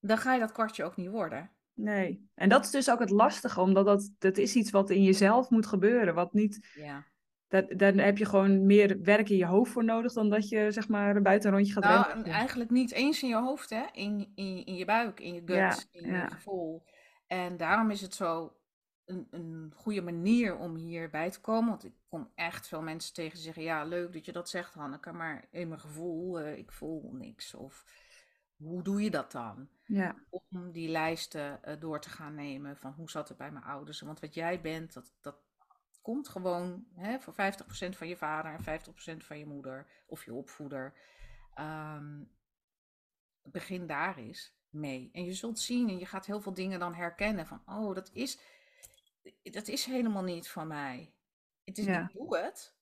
dan ga je dat kwartje ook niet worden. nee. En dat is dus ook het lastige, omdat dat, dat is iets wat in jezelf moet gebeuren. Wat niet, Ja. Dat, daar heb je gewoon meer werk in je hoofd voor nodig dan dat je zeg maar een buitenrondje gaat Nou, rennen. eigenlijk niet eens in je hoofd, hè? In, in, in je buik, in je gut, Ja, in ja. je gevoel. En daarom is het zo een, een goede manier om hierbij te komen. Want ik kom echt veel mensen tegen die zeggen: Ja, leuk dat je dat zegt, Hanneke, maar in mijn gevoel, eh, ik voel niks. Of hoe doe je dat dan? Ja, Om die lijsten eh, door te gaan nemen van hoe zat het bij mijn ouders. Want wat jij bent, dat, dat komt gewoon hè, voor 50% van je vader en 50% van je moeder of je opvoeder. Ehm, begin daar eens mee. En je zult zien en je gaat heel veel dingen dan herkennen van, oh, dat is, dat is helemaal niet van mij. Het is, Ja. Ik doe het,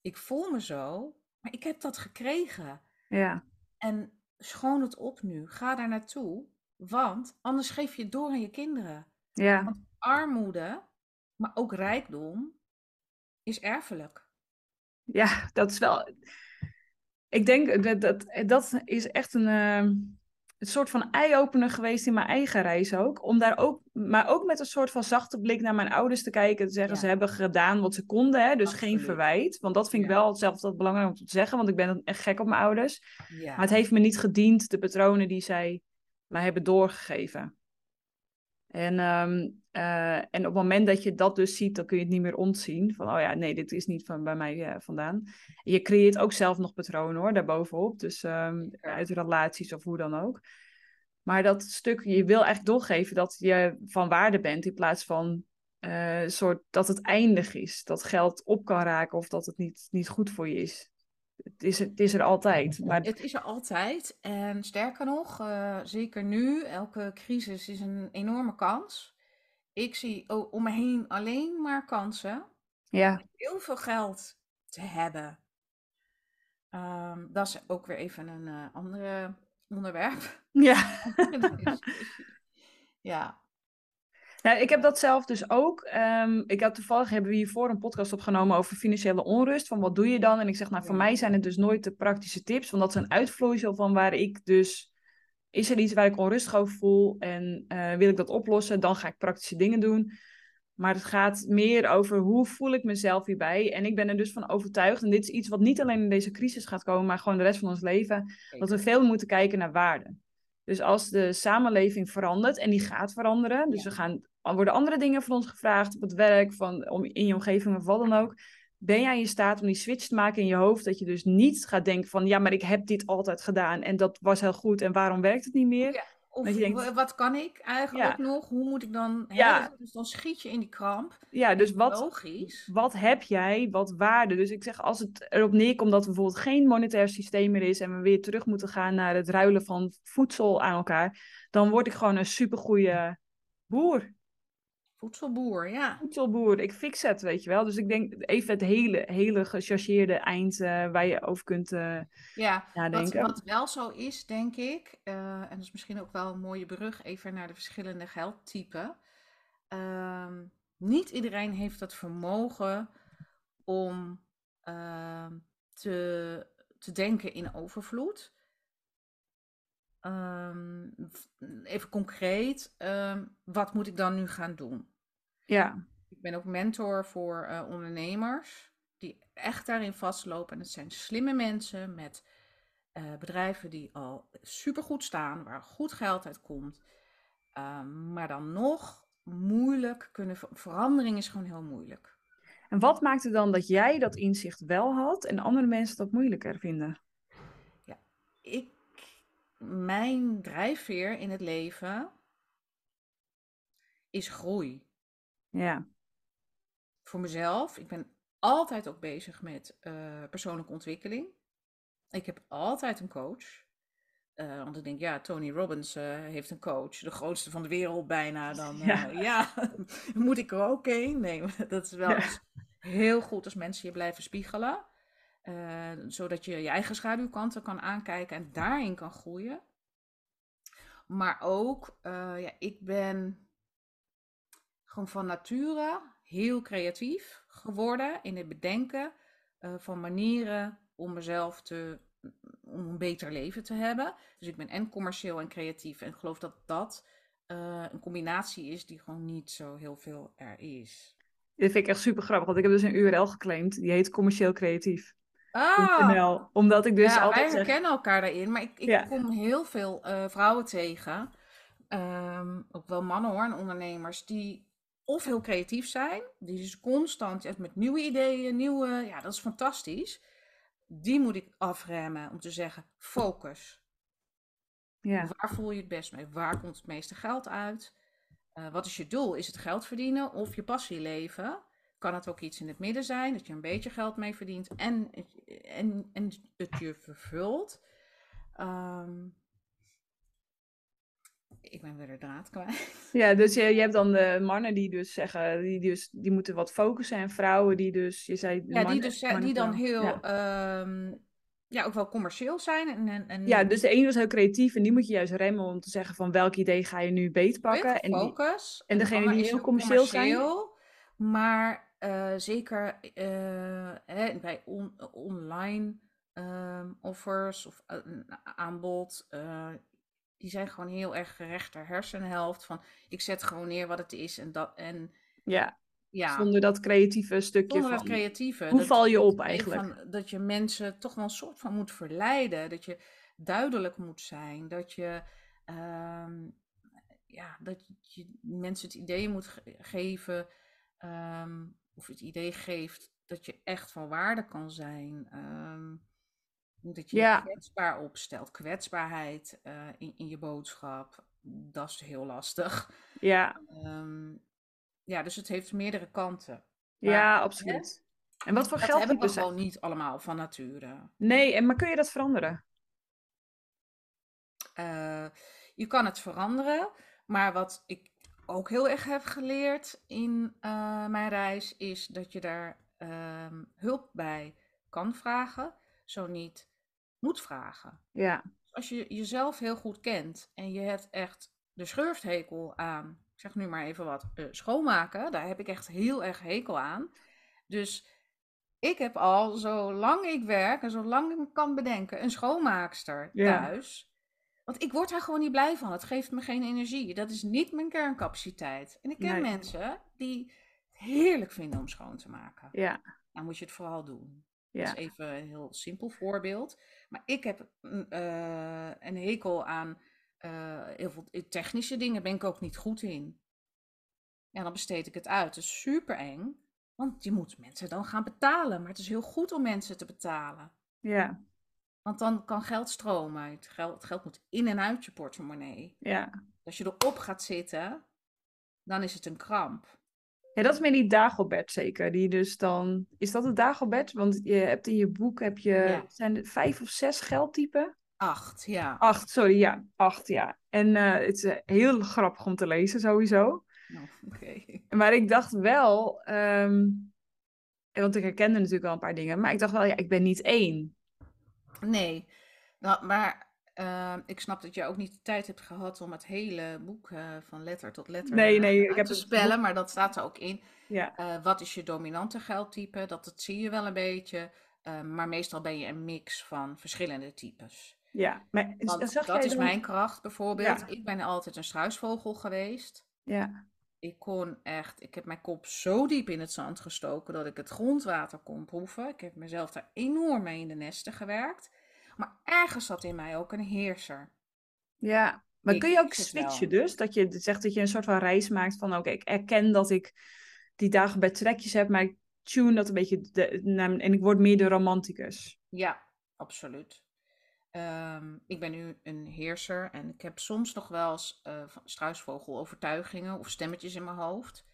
ik voel me zo, maar ik heb dat gekregen. ja, En schoon het op nu, ga daar naartoe, want anders geef je het door aan je kinderen. ja, Want armoede, maar ook rijkdom, is erfelijk. ja, dat is wel. Ik denk dat dat, dat is echt een, ehm, een soort van eye-opener geweest in mijn eigen reis ook. Om daar ook, maar ook met een soort van zachte blik naar mijn ouders te kijken. Te zeggen, Ja. ze hebben gedaan wat ze konden, hè, dus geen verwijt. Want dat vind ik Ja. wel zelf dat belangrijk om te zeggen, want ik ben echt gek op mijn ouders. Ja. Maar het heeft me niet gediend, de patronen die zij mij hebben doorgegeven. En, ehm, eh, en op het moment dat je dat dus ziet, dan kun je het niet meer ontzien. Van, oh ja, nee, dit is niet van bij mij eh, vandaan. Je creëert ook zelf nog patronen hoor, daarbovenop. Dus ehm, uit relaties of hoe dan ook. Maar dat stuk, je wil eigenlijk doorgeven dat je van waarde bent in plaats van eh, soort, dat het eindig is. Dat geld op kan raken of dat het niet, niet goed voor je is. Het is, het is er altijd. Maar Het is er altijd. En sterker nog, eh, zeker nu, elke crisis is een enorme kans. Ik zie om me heen alleen maar kansen. ja, Heel veel geld te hebben. Ehm, dat is ook weer even een eh ander onderwerp. ja. [laughs] ja, Ja, ik heb dat zelf dus ook. Ehm, ik had toevallig hebben we hiervoor een podcast opgenomen over financiële onrust. Van wat doe je dan? En ik zeg, nou, voor mij zijn het dus nooit de praktische tips. Want dat is een uitvloeisel van waar ik dus. Is er iets waar ik onrustig over voel en eh, wil ik dat oplossen? Dan ga ik praktische dingen doen. Maar het gaat meer over hoe voel ik mezelf hierbij. En ik ben er dus van overtuigd. En dit is iets wat niet alleen in deze crisis gaat komen, maar gewoon de rest van ons leven. Dat we veel moeten kijken naar waarde. Dus als de samenleving verandert, en die gaat veranderen, dus Ja. er gaan, worden andere dingen van ons gevraagd op het werk, van, om, in je omgeving of wat dan ook. Ben jij in staat om die switch te maken in je hoofd, dat je dus niet gaat denken van, ja, maar ik heb dit altijd gedaan en dat was heel goed en waarom werkt het niet meer? Ja. Of denkt- wa- wat kan ik eigenlijk Ja. nog? Hoe moet ik dan? hè, Ja. Dus dan schiet je in die kramp. Ja, dus wat, Logisch. wat heb jij, wat waarde? Dus ik zeg, als het erop neerkomt dat er bijvoorbeeld geen monetair systeem meer is en we weer terug moeten gaan naar het ruilen van voedsel aan elkaar, dan word ik gewoon een supergoeie boer. Voedselboer, ja. voedselboer, ik fix het, weet je wel. Dus ik denk even het hele, hele gechargeerde eind eh, waar je over kunt eh, Ja, nadenken. wat wel zo is, denk ik, eh, en dat is misschien ook wel een mooie brug even naar de verschillende geldtypen. Ehm, niet iedereen heeft het vermogen om ehm, te, te denken in overvloed. Ehm, even concreet, wat moet ik dan nu gaan doen? Ja, Ik ben ook mentor voor eh, ondernemers die echt daarin vastlopen. En het zijn slimme mensen met eh, bedrijven die al supergoed staan, waar goed geld uit komt. Ehm, maar dan nog moeilijk kunnen. ver- Verandering is gewoon heel moeilijk. en wat maakt het dan dat jij dat inzicht wel had en andere mensen dat moeilijker vinden? Ik, mijn drijfveer in het leven is groei. Ja, voor mezelf. Ik ben altijd ook bezig met eh, persoonlijke ontwikkeling. Ik heb altijd een coach. Eh, want ik denk, ja, Tony Robbins eh, heeft een coach, de grootste van de wereld bijna. Dan Ja. ja, [laughs] moet ik er ook een? Nee, [laughs] dat is wel Ja. eens heel goed als mensen je blijven spiegelen. zodat je je eigen schaduwkanten kan aankijken en daarin kan groeien. Maar ook, ja, ik ben gewoon van nature heel creatief geworden in het bedenken uh, van manieren om mezelf te, om een beter leven te hebben. Dus ik ben en commercieel en creatief. En ik geloof dat dat uh, een combinatie is die gewoon niet zo heel veel er is. Dit vind ik echt super grappig, want ik heb dus een URL geclaimd. Die heet commercieel creatief. Ah, omdat ik dus ja, altijd wij zeg... herkennen elkaar daarin, maar ik, ik Ja. kom heel veel eh, vrouwen tegen, ehm, ook wel mannen hoor, en ondernemers, die of heel creatief zijn, die dus constant met nieuwe ideeën, nieuwe, ja, dat is fantastisch. Die moet ik afremmen om te zeggen, focus. Ja. Waar voel je het best mee? Waar komt het meeste geld uit? Eh, wat is je doel? Is het geld verdienen of je passie leven? Kan het ook iets in het midden zijn, dat je een beetje geld mee verdient en, en, en het je vervult? Ehm, ik ben weer de draad kwijt. [laughs] Ja, dus je, je hebt dan de mannen die dus zeggen, die, dus, die moeten wat focussen. En vrouwen die dus, je zei... Ja, die, mannen- dus, eh, mannen, die dan heel, Ja. ehm, ja, ook wel commercieel zijn. En, en, en Ja, dus de ene was heel creatief en die moet je juist remmen om te zeggen van welk idee ga je nu beetpakken. En die, focus. en de degene die heel commercieel zijn? Maar eh, zeker eh, hè, bij on- online ehm, offers of aanbod, die zijn gewoon heel erg rechter hersenhelft. Van ik zet gewoon neer wat het is en dat. En ja, ja, zonder dat creatieve stukje zonder van... dat creatieve. hoe dat- val je op eigenlijk? Van, dat je mensen toch wel een soort van moet verleiden. Dat je duidelijk moet zijn. Dat je, ehm, ja, dat je mensen het idee moet ge- geven. ehm, of het idee geeft dat je echt van waarde kan zijn. ehm, dat je je kwetsbaar opstelt. Kwetsbaarheid eh, in, in je boodschap. Dat is heel lastig. Ja, Ehm, ja, dus het heeft meerdere kanten. ja, absoluut. En wat voor dat geld hebben we dus... gewoon niet allemaal van nature. Nee, en, maar kun je dat veranderen? Eh, je kan het veranderen, maar wat ik ook heel erg heb geleerd in eh, mijn reis is dat je daar ehm, hulp bij kan vragen, zo niet moet vragen. Ja, Als je jezelf heel goed kent en je hebt echt de schurfthekel aan, ik zeg nu maar even wat, eh, schoonmaken, daar heb ik echt heel erg hekel aan. Dus ik heb al, zolang ik werk en zolang ik me kan bedenken, een schoonmaakster Ja. thuis. Want ik word daar gewoon niet blij van. Het geeft me geen energie. Dat is niet mijn kerncapaciteit. En ik ken Nee. mensen die het heerlijk vinden om schoon te maken. ja, Dan moet je het vooral doen. ja. Dat is even een heel simpel voorbeeld. Maar ik heb mm, eh, een hekel aan eh, heel veel technische dingen. Ben ik ook niet goed in. Ja, dan besteed ik het uit. Dat is super eng. Want je moet mensen dan gaan betalen. Maar het is heel goed om mensen te betalen. ja, Want dan kan geld stromen. Het geld, het geld moet in en uit je portemonnee. ja. Als je erop gaat zitten, dan is het een kramp. Ja, dat is meer die Dagobert zeker. Die dus dan... Is dat het Dagobert? Want je hebt in je boek, heb je... Ja. Zijn er vijf of zes geldtypen? Acht, ja. Acht, sorry, ja. Acht, ja. En eh, het is eh, heel grappig om te lezen, sowieso. Oké. [laughs] Maar ik dacht wel... ehm, want ik herkende natuurlijk al een paar dingen. Maar ik dacht wel, ja, ik ben niet één. Nee, nou, maar eh, ik snap dat je ook niet de tijd hebt gehad om het hele boek eh, van letter tot letter Nee, eh, nee, ik uit heb te spellen, maar dat staat er ook in. Ja, Eh, wat is je dominante geldtype? Dat, dat zie je wel een beetje, eh, maar meestal ben je een mix van verschillende types. ja. Maar Want zag dat is dan- mijn kracht bijvoorbeeld. Ja. Ik ben altijd een struisvogel geweest. Ja, Ik kon echt, ik heb mijn kop zo diep in het zand gestoken dat ik het grondwater kon proeven. Ik heb mezelf daar enorm mee in de nesten gewerkt. Maar ergens zat in mij ook een heerser. ja. Maar Ik kun je ook switchen dus? Dat je zegt dat je een soort van reis maakt van... Oké, ik erken dat ik die dagen bij trekjes heb, maar ik tune dat een beetje... De, en ik word meer de romanticus. Ja, absoluut. Ehm, ik ben nu een heerser en ik heb soms nog wel eens eh, van struisvogel-overtuigingen of stemmetjes in mijn hoofd.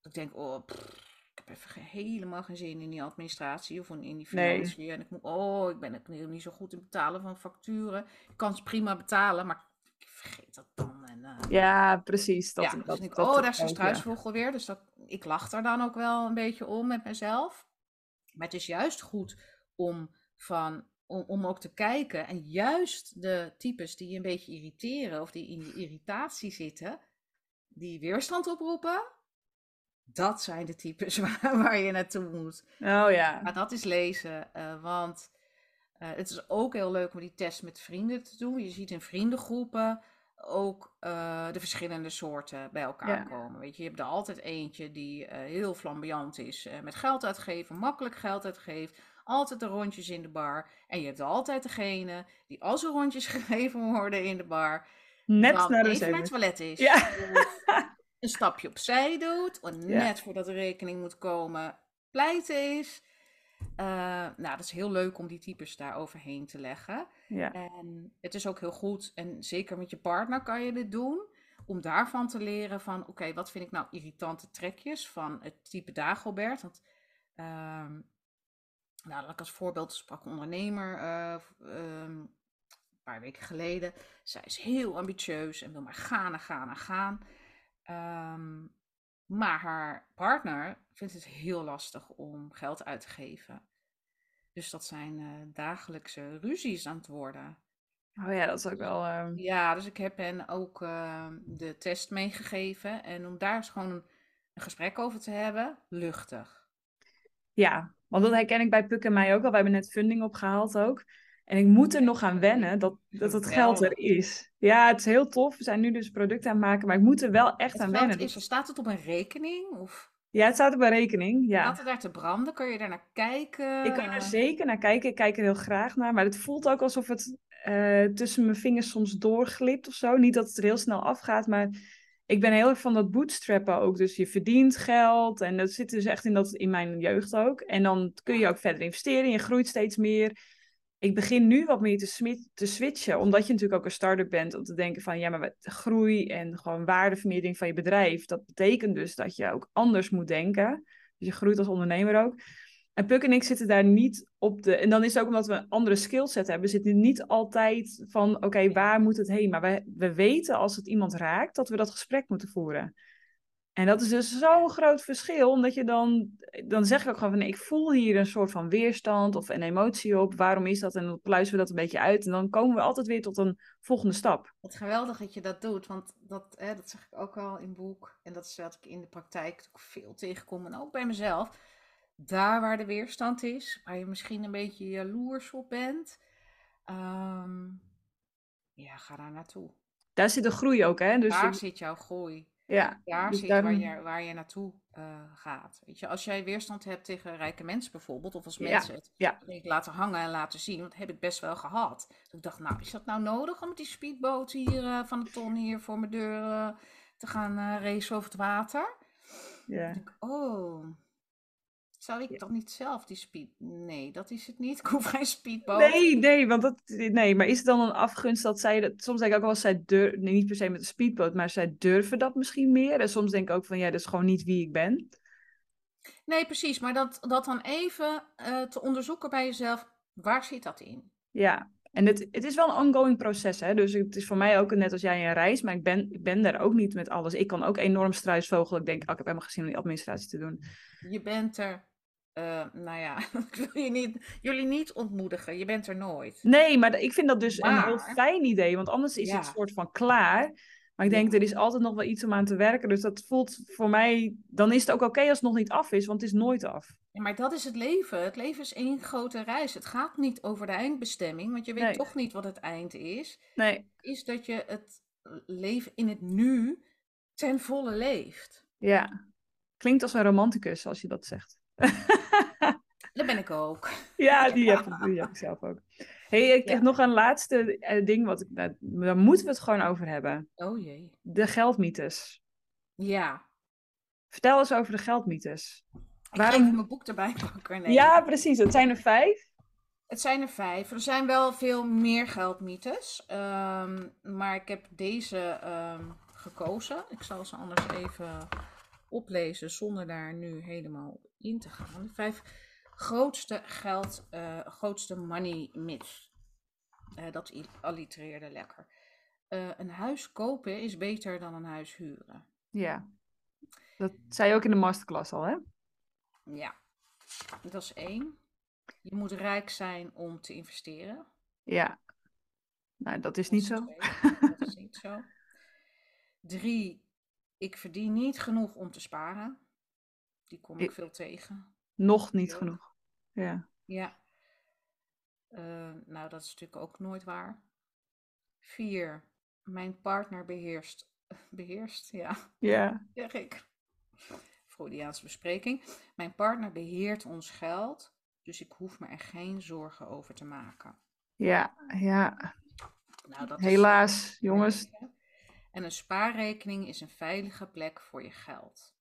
Dat ik denk, oh, pff, ik heb even helemaal geen zin in die administratie of in die Nee. financiën. En ik moet, oh, ik ben ook niet zo goed in betalen van facturen. Ik kan ze prima betalen, maar ik vergeet dat dan. En, eh, Ja, precies. Dat, ja, dat, dus dat, ik, dat oh, daar is een ja. struisvogel weer. Dus dat, ik lach daar dan ook wel een beetje om met mezelf. Maar het is juist goed om, van, om, om ook te kijken. En juist de types die je een beetje irriteren of die in je irritatie zitten, die weerstand oproepen, dat zijn de types [laughs] waar, waar je naartoe moet. Oh ja. Maar dat is lezen, eh, want eh, het is ook heel leuk om die test met vrienden te doen. Je ziet in vriendengroepen ook eh, de verschillende soorten bij elkaar Ja. komen. Weet je, je hebt er altijd eentje die heel flamboyant is met geld uitgeven, makkelijk geld uitgeeft, altijd de rondjes in de bar. En je hebt altijd degene die als er rondjes [laughs] gegeven worden in de bar, Net naar de even naar het toilet is. Ja. Of [laughs] een stapje opzij doet, of net voordat de rekening moet komen, pleiten is. Eh, nou, dat is heel leuk om die types daar overheen te leggen. Ja. En het is ook heel goed, en zeker met je partner kan je dit doen, om daarvan te leren van, oké, wat vind ik nou irritante trekjes van het type Dagobert? Want, ehm, nou, laat ik als voorbeeld sprak een ondernemer eh, ehm, een paar weken geleden. Zij is heel ambitieus en wil maar gaan en gaan en gaan. Ehm, maar haar partner vindt het heel lastig om geld uit te geven. Dus dat zijn eh, dagelijkse ruzies aan het worden. Oh ja, dat is ook wel. ehm, Ja, dus ik heb hen ook ehm, de test meegegeven. En om daar eens gewoon een, een gesprek over te hebben, luchtig. Ja, want dat herken ik bij Puk en mij ook al. We hebben net funding opgehaald ook. En ik moet er nog aan wennen dat, dat het geld er is. Ja, het is heel tof. We zijn nu dus producten aan het maken, maar ik moet er wel echt Het aan wennen. is, er staat het op een rekening? Of Ja, het staat op mijn rekening. Ja. staat het daar te branden? Kun je daar naar kijken? Ik kan er zeker naar kijken. Ik kijk er heel graag naar. Maar het voelt ook alsof het eh, tussen mijn vingers soms doorglipt of zo. Niet dat het er heel snel afgaat, maar ik ben heel erg van dat bootstrappen ook. Dus je verdient geld en dat zit dus echt in, dat, in mijn jeugd ook. En dan kun je ook verder investeren. Je groeit steeds meer. Ik begin nu wat meer te, switchen, omdat je natuurlijk ook een start-up bent. Om te denken van, ja, maar groei en gewoon waardevermeerdering van je bedrijf. Dat betekent dus dat je ook anders moet denken. Dus je groeit als ondernemer ook. En Puk en ik zitten daar niet op de. En dan is het ook omdat we een andere skillset hebben. We zitten niet altijd van: oké, waar moet het heen? Maar we, we weten als het iemand raakt dat we dat gesprek moeten voeren. En dat is dus zo'n groot verschil, omdat je dan. Dan zeg ik ook gewoon van: nee, ik voel hier een soort van weerstand of een emotie op. Waarom is dat? En dan pluizen we dat een beetje uit. En dan komen we altijd weer tot een volgende stap. Het geweldig dat je dat doet, want dat, hè, dat zeg ik ook al in het boek. En dat is wat ik in de praktijk ook veel tegenkom. En ook bij mezelf. Daar waar de weerstand is, waar je misschien een beetje jaloers op bent. ehm, ja, ga daar naartoe. Daar zit de groei ook, hè? Dus daar zit jouw groei. Ja, Daar dus zit daarom- waar, je, waar je naartoe eh, gaat. Weet je, als jij weerstand hebt tegen rijke mensen bijvoorbeeld, of als Ja, mensen het ja. laten hangen en laten zien, dat heb ik best wel gehad. Dus ik dacht, nou, is dat nou nodig om met die speedboot hier eh, van de ton hier voor mijn deur te gaan eh racen over het water? ja. Ik oh, zou ik dan niet zelf die speed... Nee, dat is het niet. [laughs] Ik hoef geen speedboot. Nee, nee, want dat, nee, maar is het dan een afgunst dat zij, dat, soms denk ik ook wel, eens, zij durven, nee, niet per se met een speedboot, maar zij durven dat misschien meer. En soms denk ik ook van, ja, dat is gewoon niet wie ik ben. Nee, precies. Maar dat, dat dan even eh, te onderzoeken bij jezelf, waar zit dat in? Ja, en het, het is wel een ongoing proces, hè. Dus het is voor mij ook net als jij een reis, maar ik ben, ik ben daar ook niet met alles. Ik kan ook enorm struisvogelen. Ik denk, oh, ik heb helemaal geen zin om die administratie te doen. Je bent er, eh, nou ja, [laughs] ik wil je niet, jullie niet ontmoedigen. Je bent er nooit. Nee, maar ik vind dat dus een heel fijn idee, want anders is het soort van klaar. Maar ik denk, er is altijd nog wel iets om aan te werken. Dus dat voelt voor mij, dan is het ook oké als het nog niet af is, want het is nooit af. Ja, maar dat is het leven. Het leven is één grote reis. Het gaat niet over de eindbestemming, want je weet Nee. toch niet wat het eind is. Nee, Is dat je het leven in het nu ten volle leeft. ja. Klinkt als een romanticus als je dat zegt. [laughs] Dat ben ik ook. Ja, die heb, ik, die heb ik zelf ook. hey, ik Ja. heb nog een laatste eh, ding, wat ik, daar, moeten we het gewoon over hebben. Oh jee. De geldmythes. Ja. Vertel eens over de geldmythes. Ik Waarom- even mijn boek erbij pakken. Nee. Ja, precies. Het zijn er vijf. Het zijn er vijf. Er zijn wel veel meer geldmythes. ehm, maar ik heb deze ehm, gekozen. Ik zal ze anders even oplezen zonder daar nu helemaal in te gaan. De vijf grootste geld, eh, grootste money myths. Eh, dat allitereerde lekker. Eh, een huis kopen is beter dan een huis huren. Ja. Dat zei je ook in de masterclass al, hè? Ja, dat is één. Je moet rijk zijn om te investeren. Ja. Nou, dat is Dat niet is zo. twee. [laughs] Dat is niet zo. Drie, ik verdien niet genoeg om te sparen. Die kom ik Ik- veel tegen. Nog niet genoeg. Ja. Ja. Eh, nou, dat is natuurlijk ook nooit waar. Vier, mijn partner beheerst. [laughs] Beheerst, ja, Ja. [laughs] zeg ik. Freudiaanse bespreking. Mijn partner beheert ons geld, dus ik hoef me er geen zorgen over te maken. Ja. Ja. Nou, dat is Helaas, jongens. En een spaarrekening is een veilige plek voor je geld.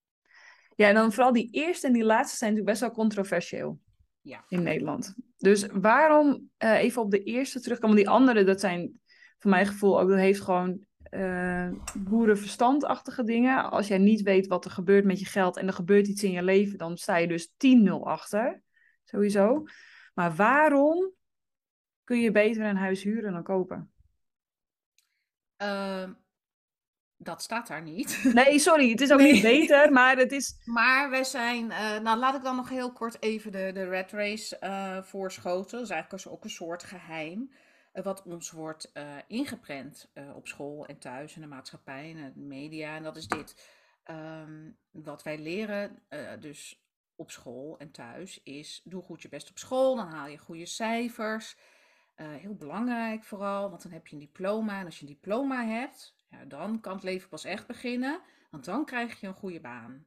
Ja, en dan vooral die eerste en die laatste zijn natuurlijk best wel controversieel Ja. in Nederland. Dus waarom eh, even op de eerste terugkomen? Die andere, dat zijn voor mijn gevoel ook, dat heeft gewoon eh boerenverstandachtige dingen. Als jij niet weet wat er gebeurt met je geld en er gebeurt iets in je leven, dan sta je dus 10-0 achter. Sowieso. Maar waarom kun je beter een huis huren dan kopen? Ehm, dat staat daar niet. Nee, sorry, het is ook Nee. niet beter, maar het is... Maar wij zijn, eh, nou laat ik dan nog heel kort even de, de red race eh voorschoten. Dat is eigenlijk ook een soort geheim. eh, wat ons wordt ingeprent op school en thuis en de maatschappij en de media. En dat is dit. Ehm, wat wij leren, dus op school en thuis, is doe goed je best op school. Dan haal je goede cijfers. Heel belangrijk vooral, want dan heb je een diploma. En als je een diploma hebt, ja, dan kan het leven pas echt beginnen. Want dan krijg je een goede baan.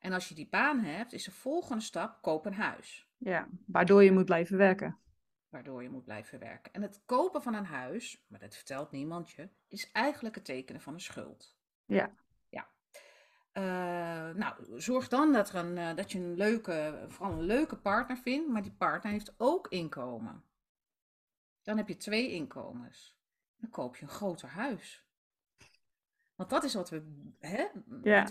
En als je die baan hebt, is de volgende stap koop een huis. Ja, waardoor je moet blijven werken. Waardoor je moet blijven werken. En het kopen van een huis, maar dat vertelt niemand je, is eigenlijk het tekenen van een schuld. Ja. Ja. Eh, nou, zorg dan dat, er een, eh, dat je een leuke, vooral een leuke partner vindt, maar die partner heeft ook inkomen. Dan heb je twee inkomens. Dan koop je een groter huis. Want dat is wat we, hè, Ja.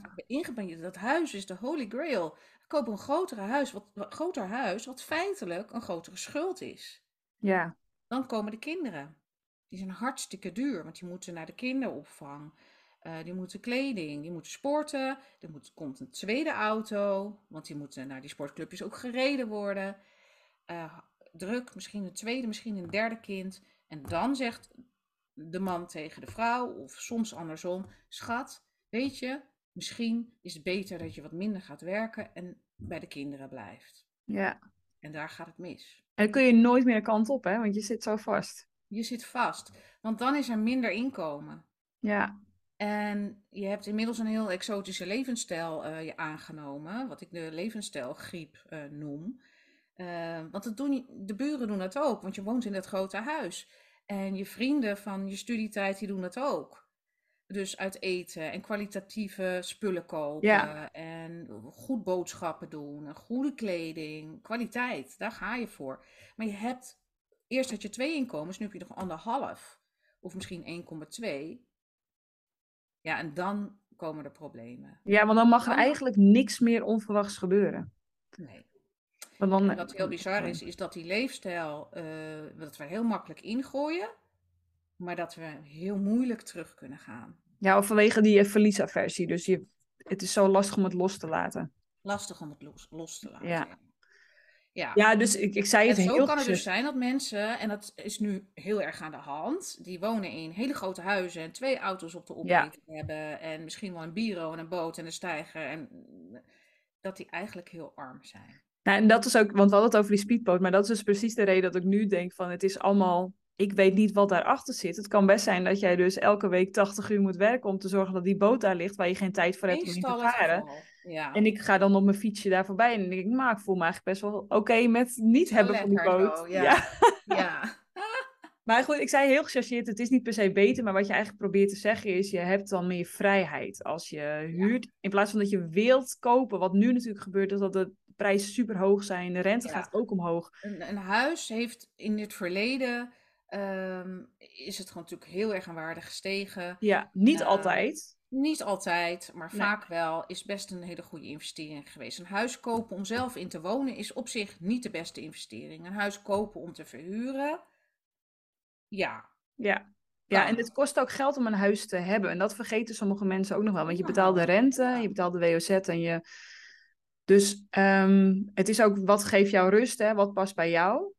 Dat huis is de holy grail. Koop een grotere huis, wat, wat groter huis, wat feitelijk een grotere schuld is. Ja, Dan komen de kinderen. Die zijn hartstikke duur, want die moeten naar de kinderopvang. eh, die moeten kleding, die moeten sporten. Er moet, komt een tweede auto, want die moeten naar die sportclubjes ook gereden worden. Eh, druk, misschien een tweede, misschien een derde kind. En dan zegt de man tegen de vrouw, of soms andersom: Schat, weet je, misschien is het beter dat je wat minder gaat werken en bij de kinderen blijft. ja. En daar gaat het mis. En dan kun je nooit meer de kant op, hè? Want je zit zo vast. Je zit vast, want dan is er minder inkomen. Ja, En je hebt inmiddels een heel exotische levensstijl eh, je aangenomen, wat ik de levensstijlgriep eh, noem. Eh, want dat doen, de buren doen dat ook, want je woont in dat grote huis. En je vrienden van je studietijd, die doen dat ook. Dus uit eten en kwalitatieve spullen kopen Ja. en goed boodschappen doen, en goede kleding, kwaliteit, daar ga je voor. Maar je hebt, eerst had je twee inkomens, nu heb je nog anderhalf of misschien 1,2. Ja, en dan komen er problemen. ja want dan mag er eigenlijk niks meer onverwachts gebeuren. Nee. Dan, En wat heel bizar is, is dat die leefstijl, eh, dat we heel makkelijk ingooien, maar dat we heel moeilijk terug kunnen gaan. Ja, of vanwege die eh, verliesaversie. Dus je, het is zo lastig om het los te laten. Lastig om het los, los te laten. Ja. Ja. ja. Dus ik, ik zei En het zo heel kan het dus zijn dat mensen, en dat is nu heel erg aan de hand, die wonen in hele grote huizen en twee auto's op de opleiding hebben en misschien wel een bureau en een boot en een steiger en dat die eigenlijk heel arm zijn. Nou, en dat is ook, want we hadden het over die speedboot, maar dat is dus precies de reden dat ik nu denk van het is allemaal, ik weet niet wat daarachter zit. Het kan best zijn dat jij dus elke week 80 uur moet werken om te zorgen dat die boot daar ligt waar je geen tijd voor hebt om te het varen. Ja. En ik ga dan op mijn fietsje daar voorbij en denk ik, maar ik voel me eigenlijk best wel oké met niet Zo hebben van die boot. zo, ja. ja. [laughs] [laughs] Maar goed, ik zei heel gechargeerd, het is niet per se beter, maar wat je eigenlijk probeert te zeggen is, je hebt dan meer vrijheid als je huurt. In plaats van dat je wilt kopen, wat nu natuurlijk gebeurt, is dat de prijzen super hoog zijn, de rente Ja. gaat ook omhoog. Een, een huis heeft in het verleden, ehm, is het gewoon natuurlijk heel erg aan waarde gestegen. Ja, niet Ja. altijd. Niet altijd, maar Nee. vaak wel, is best een hele goede investering geweest. Een huis kopen om zelf in te wonen is op zich niet de beste investering. Een huis kopen om te verhuren, ja. Ja. Ja, en het kost ook geld om een huis te hebben. En dat vergeten sommige mensen ook nog wel. Want je betaalt de rente, je betaalt de WOZ en je Dus ehm, het is ook wat geeft jou rust, hè? wat past bij jou?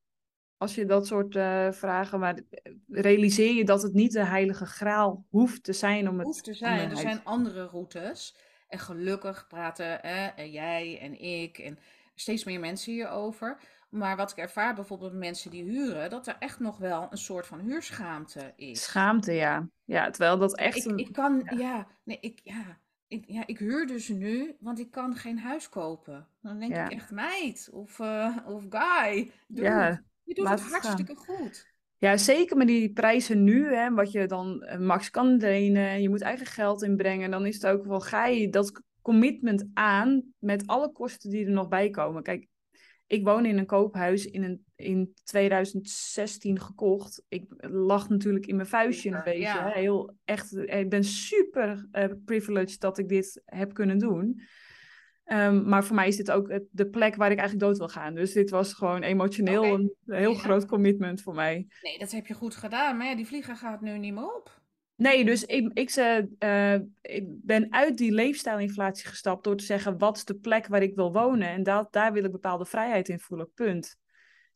Als je dat soort uh, vragen, maar realiseer je dat het niet de heilige graal hoeft te zijn om het hoeft te zijn. Er zijn andere routes. En gelukkig praten hè, jij en ik en steeds meer mensen hierover. Maar wat ik ervaar bijvoorbeeld met mensen die huren, dat er echt nog wel een soort van huurschaamte is. Schaamte, ja. Ja, terwijl dat echt. Ik, ik kan, ja. nee, ik, ja, ik, ja, ik huur dus nu, want ik kan geen huis kopen. Dan denk ik echt, meid of, uh, of guy, doe ja, je doet het hartstikke goed. Ja, zeker met die prijzen nu, hè, wat je dan eh, max kan lenen, je moet eigen geld inbrengen, dan is het ook wel, ga je dat commitment aan met alle kosten die er nog bij komen. Kijk, ik woon in een koophuis in, een, in 2016 gekocht. Ik lag natuurlijk in mijn vuistje een beetje. Heel, echt, ik ben super uh, privileged dat ik dit heb kunnen doen. Um, maar voor mij is dit ook de plek waar ik eigenlijk dood wil gaan. Dus dit was gewoon emotioneel een heel groot commitment voor mij. Nee, dat heb je goed gedaan. Maar ja, die vlieger gaat nu niet meer op. Nee, dus ik, ik, uh, ik ben uit die leefstijlinflatie gestapt door te zeggen: wat is de plek waar ik wil wonen? En dat, daar wil ik bepaalde vrijheid in voelen. Punt.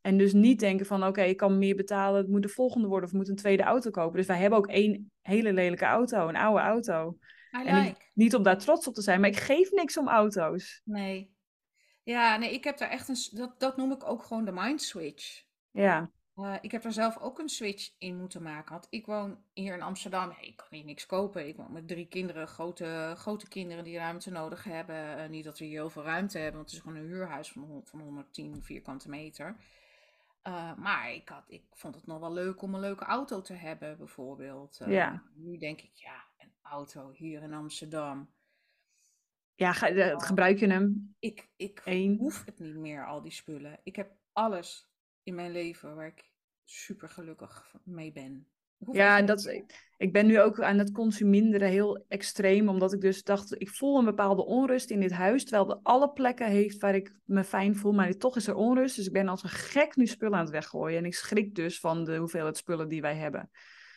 En dus niet denken van: oké, ik kan meer betalen, het moet de volgende worden of ik moet een tweede auto kopen. Dus wij hebben ook één hele lelijke auto, een oude auto. En niet om daar trots op te zijn, maar ik geef niks om auto's. Nee. Ja, nee, ik heb daar echt een. Dat, dat noem ik ook gewoon de mind switch. Ja. Uh, ik heb daar zelf ook een switch in moeten maken. Want ik woon hier in Amsterdam. ik kan hier niks kopen. Ik woon met drie kinderen, grote, grote kinderen die ruimte nodig hebben. Uh, niet dat we hier heel veel ruimte hebben, want het is gewoon een huurhuis van, van 110 vierkante meter. Uh, maar ik, had, ik vond het nog wel leuk om een leuke auto te hebben, bijvoorbeeld. ja. Nu denk ik, ja, een auto hier in Amsterdam. Ja, ge oh. gebruik je hem? Ik, ik hoef het niet meer, al die spullen. Ik heb alles in mijn leven waar ik super gelukkig mee ben. Ja, en dat, ik ben nu ook aan het consuminderen heel extreem, omdat ik dus dacht, ik voel een bepaalde onrust in dit huis, terwijl het alle plekken heeft waar ik me fijn voel, maar toch is er onrust. Dus ik ben als een gek nu spullen aan het weggooien en ik schrik dus van de hoeveelheid spullen die wij hebben.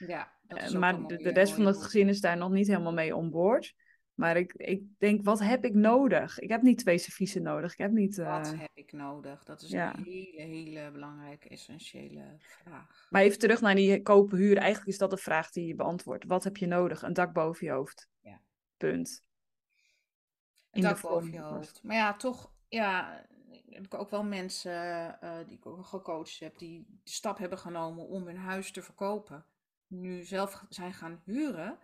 Ja, uh, maar de, de rest van het gezin is daar nog niet helemaal mee on board. Maar ik, ik denk, wat heb ik nodig? Ik heb niet twee serviezen nodig. Ik heb niet, Wat heb ik nodig? Dat is een hele, hele belangrijke, essentiële vraag. Maar even terug naar die kopen, huur. Eigenlijk is dat de vraag die je beantwoordt. Wat heb je nodig? Een dak boven je hoofd. Ja. Punt. Een dak boven je hoofd. Maar ja, toch, ja, heb ik ook wel mensen uh, die ik ook gecoacht heb, die de stap hebben genomen om hun huis te verkopen. Nu zelf zijn gaan huren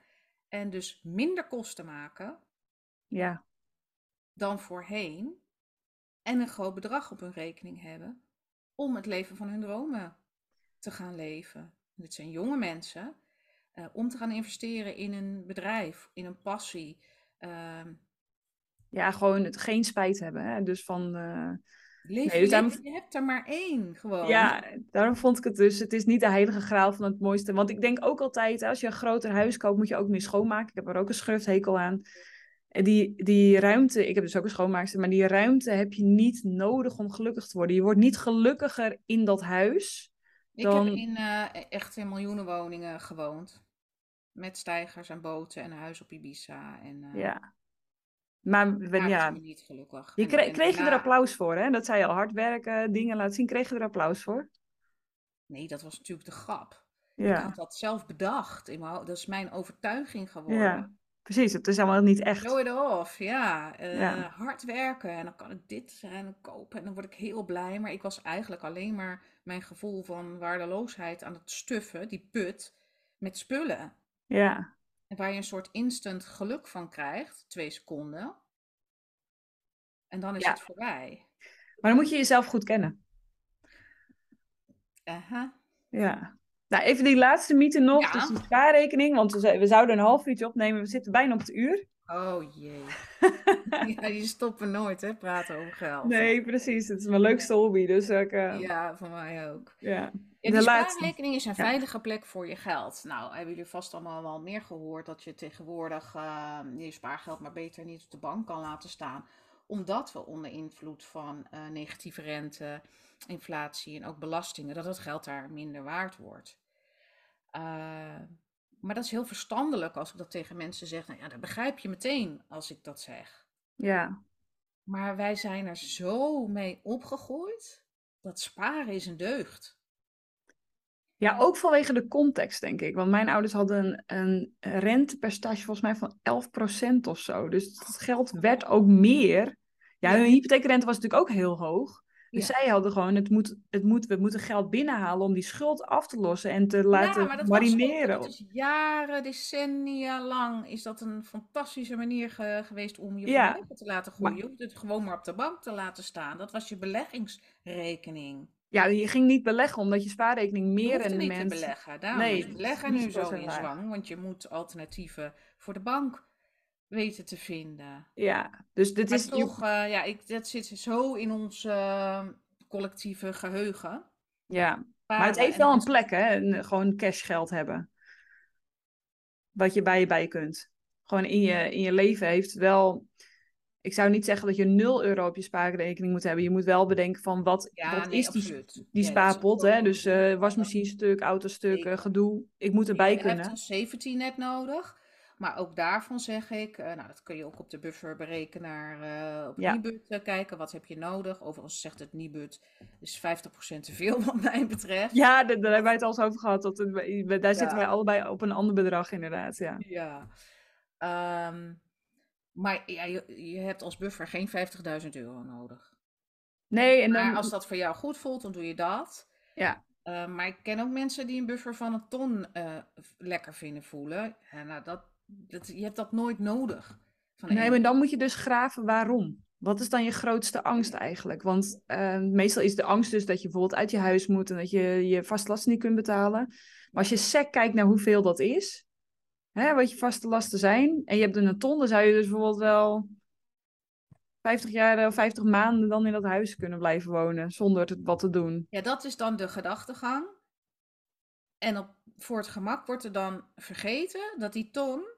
en dus minder kosten maken ja. dan voorheen. En een groot bedrag op hun rekening hebben om het leven van hun dromen te gaan leven. Dit zijn jonge mensen. Uh, om te gaan investeren in een bedrijf, in een passie. Uh, ja, gewoon het geen spijt hebben. Hè? Dus van. Uh, Leef nee, dus je hebt er maar één gewoon. Ja, daarom vond ik het dus. Het is niet de heilige graal van het mooiste. Want ik denk ook altijd, als je een groter huis koopt, moet je ook meer schoonmaken. Ik heb er ook een schurfthekel aan. En die, die ruimte, ik heb dus ook een schoonmaakster, maar die ruimte heb je niet nodig om gelukkig te worden. Je wordt niet gelukkiger in dat huis. Dan... Ik heb in uh, echt in miljoenen woningen gewoond. Met stijgers en boten en een huis op Ibiza. En, uh... Ja. Maar we, ja, niet gelukkig. Je kreeg, kreeg je er applaus voor, hè? Dat zei je al, hard werken, dingen laten zien. Kreeg je er applaus voor? Nee, dat was natuurlijk de grap. Ja. Ik had dat zelf bedacht. In mijn, dat is mijn overtuiging geworden. Ja, precies. Het is allemaal niet echt. Show it off, ja. Uh, ja. Hard werken en dan kan ik dit en kopen en dan word ik heel blij. Maar ik was eigenlijk alleen maar mijn gevoel van waardeloosheid aan het stuffen, die put, met spullen. Ja. En waar je een soort instant geluk van krijgt, twee seconden. En dan is het voorbij. Maar dan moet je jezelf goed kennen. Aha. Ja. Nou, even die laatste mythe nog. Ja. Dus die spaarrekening. Want we zouden een half uurtje opnemen. We zitten bijna op het uur. Oh jee. [laughs] ja, die stoppen nooit, hè, praten over geld. Nee, precies. Het is mijn leukste hobby. Dus ik, uh... Ja, voor mij ook. Ja. Ja, de spaarrekening is een veilige plek voor je geld. Nou, hebben jullie vast allemaal wel meer gehoord dat je tegenwoordig uh, je spaargeld maar beter niet op de bank kan laten staan. Omdat we onder invloed van uh, negatieve rente, inflatie en ook belastingen, dat het geld daar minder waard wordt. Uh, maar dat is heel verstandelijk als ik dat tegen mensen zeg. Nou ja, dat begrijp je meteen als ik dat zeg. Ja. Maar wij zijn er zo mee opgegroeid. Dat sparen is een deugd. Ja, ook vanwege de context, denk ik. Want mijn ouders hadden een, een rentepercentage volgens mij van 11% of zo. Dus het geld werd ook meer. Ja, hun hypotheekrente was natuurlijk ook heel hoog. Dus Ja. zij hadden gewoon, het moet, het moet, we moeten geld binnenhalen om die schuld af te lossen en te laten ja, maar dat was ook- marineren. dat is jaren, decennia lang is dat een fantastische manier ge- geweest om je Ja, te laten groeien. Je hoeft het gewoon maar op de bank te laten staan. Dat was je beleggingsrekening. Ja, je ging niet beleggen omdat je spaarrekening Je meer hoefde niet te rendement... beleggen. Daarom Nee, is beleggen nu zo in zwang, want je moet alternatieven voor de bank weten te vinden. Ja, dus dit Maar is... je- toch, eh, ja, ik, dat zit zo in ons eh, collectieve geheugen. ja, maar het heeft wel een plek, hè? Gewoon cashgeld hebben. Wat je bij je bij kunt. Gewoon in je, in je leven heeft wel... Ik zou niet zeggen dat je 0 euro op je spaarrekening moet hebben. Je moet wel bedenken van wat, Ja, wat nee, is die, absoluut. die Ja, spaarpot. Hè? Dus eh wasmachinestuk, autostuk, Zeker. eh, gedoe. Ik moet erbij Je kunnen. hebt een safety net nodig. Maar ook daarvan zeg ik, eh, nou dat kun je ook op de bufferberekenaar eh op Ja. Nibud eh, kijken. Wat heb je nodig? Overigens zegt het Nibud, is 50% te veel [laughs] wat mij betreft. Ja, daar, daar hebben wij het al eens over gehad. Dat het- daar zitten wij allebei op een ander bedrag inderdaad. Ja. Ja. Ehm, maar ja, je, je hebt als buffer geen 50.000 euro nodig. Nee, en dan... Maar als dat voor jou goed voelt, dan doe je dat. Ja, Eh, maar ik ken ook mensen die een buffer van een ton lekker vinden voelen. Ja, nou, dat, dat, je hebt dat nooit nodig. Van Nee, maar dan moet je dus graven waarom. Wat is dan je grootste angst eigenlijk? Want eh, meestal is de angst dus dat je bijvoorbeeld uit je huis moet en dat je je vaste lasten niet kunt betalen. Maar als je sec kijkt naar hoeveel dat is, hè, wat je vaste lasten zijn, en je hebt een ton, dan zou je dus bijvoorbeeld wel 50 jaar of 50 maanden dan in dat huis kunnen blijven wonen zonder het- wat te doen. Ja, dat is dan de gedachtegang. En op, voor het gemak wordt er dan vergeten dat die ton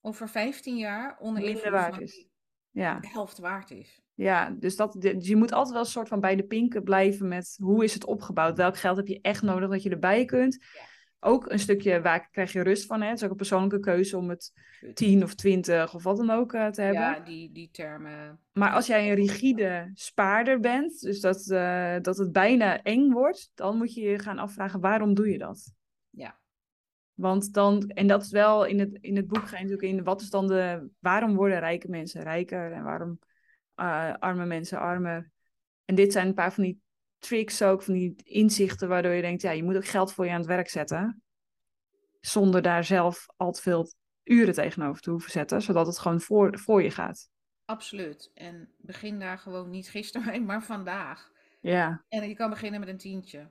over 15 jaar onder Minder waard is. Ja. de helft waard is. Ja, dus, dat, dus je moet altijd wel een soort van bij de pinken blijven met hoe is het opgebouwd? Welk geld heb je echt nodig dat je erbij kunt? Ja. Ook een stukje waar krijg je rust van. Hè? Het is ook een persoonlijke keuze om het Absoluut. 10 of 20 of wat dan ook eh, te hebben. Ja, die, die termen. Maar als jij een rigide spaarder bent, dus dat, eh, dat het bijna eng wordt, dan moet je je gaan afvragen waarom doe je dat? Ja. Want dan, en dat is wel in het, in het boek ga je natuurlijk in, wat is dan de, waarom worden rijke mensen rijker en waarom eh, arme mensen armer? En dit zijn een paar van die tricks ook, van die inzichten waardoor je denkt, ja, je moet ook geld voor je aan het werk zetten. Zonder daar zelf al te veel uren tegenover te hoeven zetten, zodat het gewoon voor, voor je gaat. Absoluut. En begin daar gewoon niet gisteren mee, maar vandaag. Ja. En je kan beginnen met een tientje.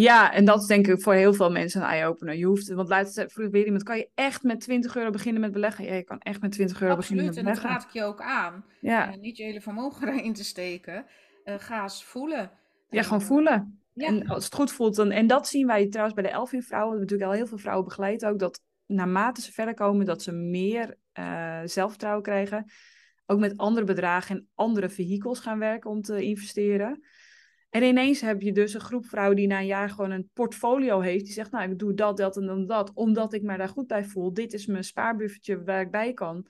Ja, en dat is denk ik voor heel veel mensen een eye-opener. Je hoeft, want laatst vroeg weer iemand, kan je echt met 20 euro beginnen met beleggen? Ja, je kan echt met 20 euro beginnen Absoluut. met En dat beleggen. raad ik je ook aan. Ja, Eh, niet je hele vermogen [laughs] erin te steken. Eh, ga eens voelen. ja, gewoon eh, voelen. Ja. En als het goed voelt, dan, en dat zien wij trouwens bij de Elfin vrouwen, we hebben natuurlijk al heel veel vrouwen begeleid ook, dat naarmate ze verder komen, dat ze meer eh, zelfvertrouwen krijgen. Ook met andere bedragen en andere vehikels gaan werken om te investeren. En ineens heb je dus een groep vrouwen die na een jaar gewoon een portfolio heeft. Die zegt, nou, ik doe dat, dat en dan dat, omdat ik me daar goed bij voel. Dit is mijn spaarbuffertje waar ik bij kan.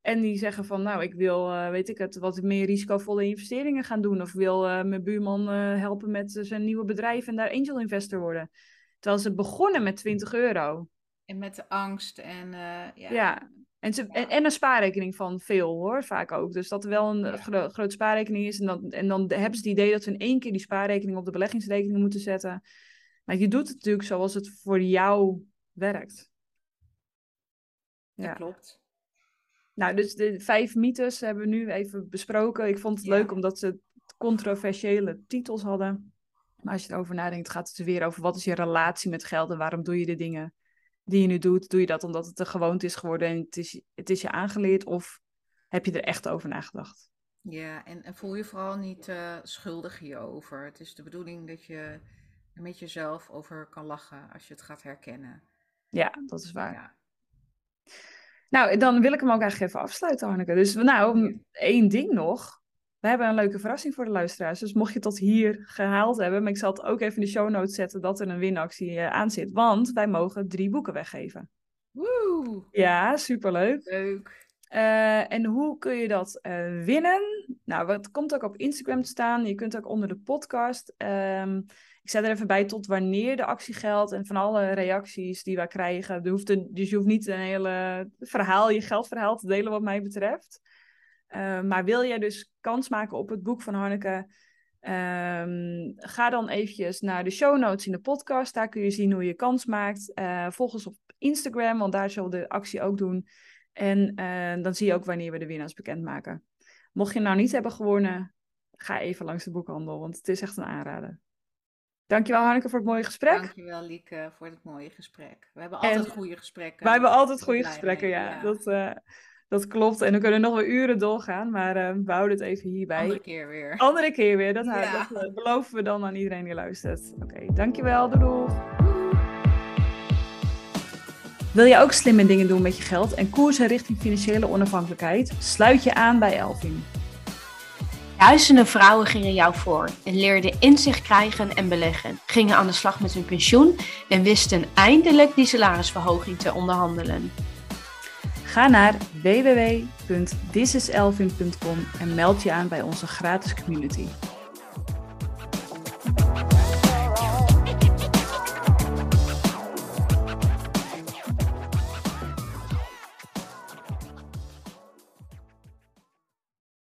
En die zeggen van, nou, ik wil, eh, weet ik het, wat meer risicovolle investeringen gaan doen. Of wil eh, mijn buurman eh, helpen met zijn nieuwe bedrijf en daar angel investor worden. Terwijl ze begonnen met 20 euro. En met de angst en ja. Ja. En, ze, en, en een spaarrekening van veel hoor, vaak ook. Dus dat er wel een Ja. gro- grote spaarrekening is. En dan, en dan hebben ze het idee dat ze in één keer die spaarrekening op de beleggingsrekening moeten zetten. Maar je doet het natuurlijk zoals het voor jou werkt. dat Ja. klopt. Nou, dus de vijf mythes hebben we nu even besproken. Ik vond het Ja. leuk omdat ze controversiële titels hadden. Maar als je erover nadenkt, gaat het er weer over wat is je relatie met geld en waarom doe je de dingen die je nu doet? Doe je dat omdat het een gewoonte is geworden en het is, het is je aangeleerd of heb je er echt over nagedacht? Ja, en, en voel je vooral niet eh, schuldig hierover. Het is de bedoeling dat je er met jezelf over kan lachen als je het gaat herkennen. Ja, dat is waar. Ja. Nou, dan wil ik hem ook eigenlijk even afsluiten, Hanneke. Dus nou, één ding nog. We hebben een leuke verrassing voor de luisteraars. Dus mocht je tot hier gehaald hebben, maar ik zal het ook even in de show notes zetten dat er een winactie eh, aan zit. Want wij mogen drie boeken weggeven. Woe! Ja, superleuk. Leuk. Eh, en hoe kun je dat eh, winnen? Nou, het komt ook op Instagram te staan. Je kunt ook onder de podcast. Ehm, ik zet er even bij tot wanneer de actie geldt en van alle reacties die wij krijgen. Er hoeft een, dus je hoeft niet een hele verhaal, je geldverhaal te delen wat mij betreft. Maar wil jij dus kans maken op het boek van Hanneke? Ehm, ga dan eventjes naar de show notes in de podcast. Daar kun je zien hoe je kans maakt. Uh, volg ons op Instagram, want daar zullen we de actie ook doen. En eh, dan zie je ook wanneer we de winnaars bekendmaken. Mocht je nou niet hebben gewonnen, ga even langs de boekhandel, want het is echt een aanrader. Dankjewel Hanneke voor het mooie gesprek. Dankjewel Lieke voor het mooie gesprek. We hebben altijd goede gesprekken. We hebben altijd goede gesprekken, ja. Dat, uh, dat klopt. En we kunnen nog wel uren doorgaan, maar uh, we houden het even hierbij. Andere keer weer. Andere keer weer, dat, ja. dat uh, beloven we dan aan iedereen die luistert. Oké, okay, dankjewel. Doei doei. Wil je ook slimme dingen doen met je geld en koersen richting financiële onafhankelijkheid? Sluit je aan bij Elvin. Duizenden vrouwen gingen jou voor en leerden inzicht krijgen en beleggen, gingen aan de slag met hun pensioen en wisten eindelijk die salarisverhoging te onderhandelen. Ga naar www.thisiselvin.com en meld je aan bij onze gratis community.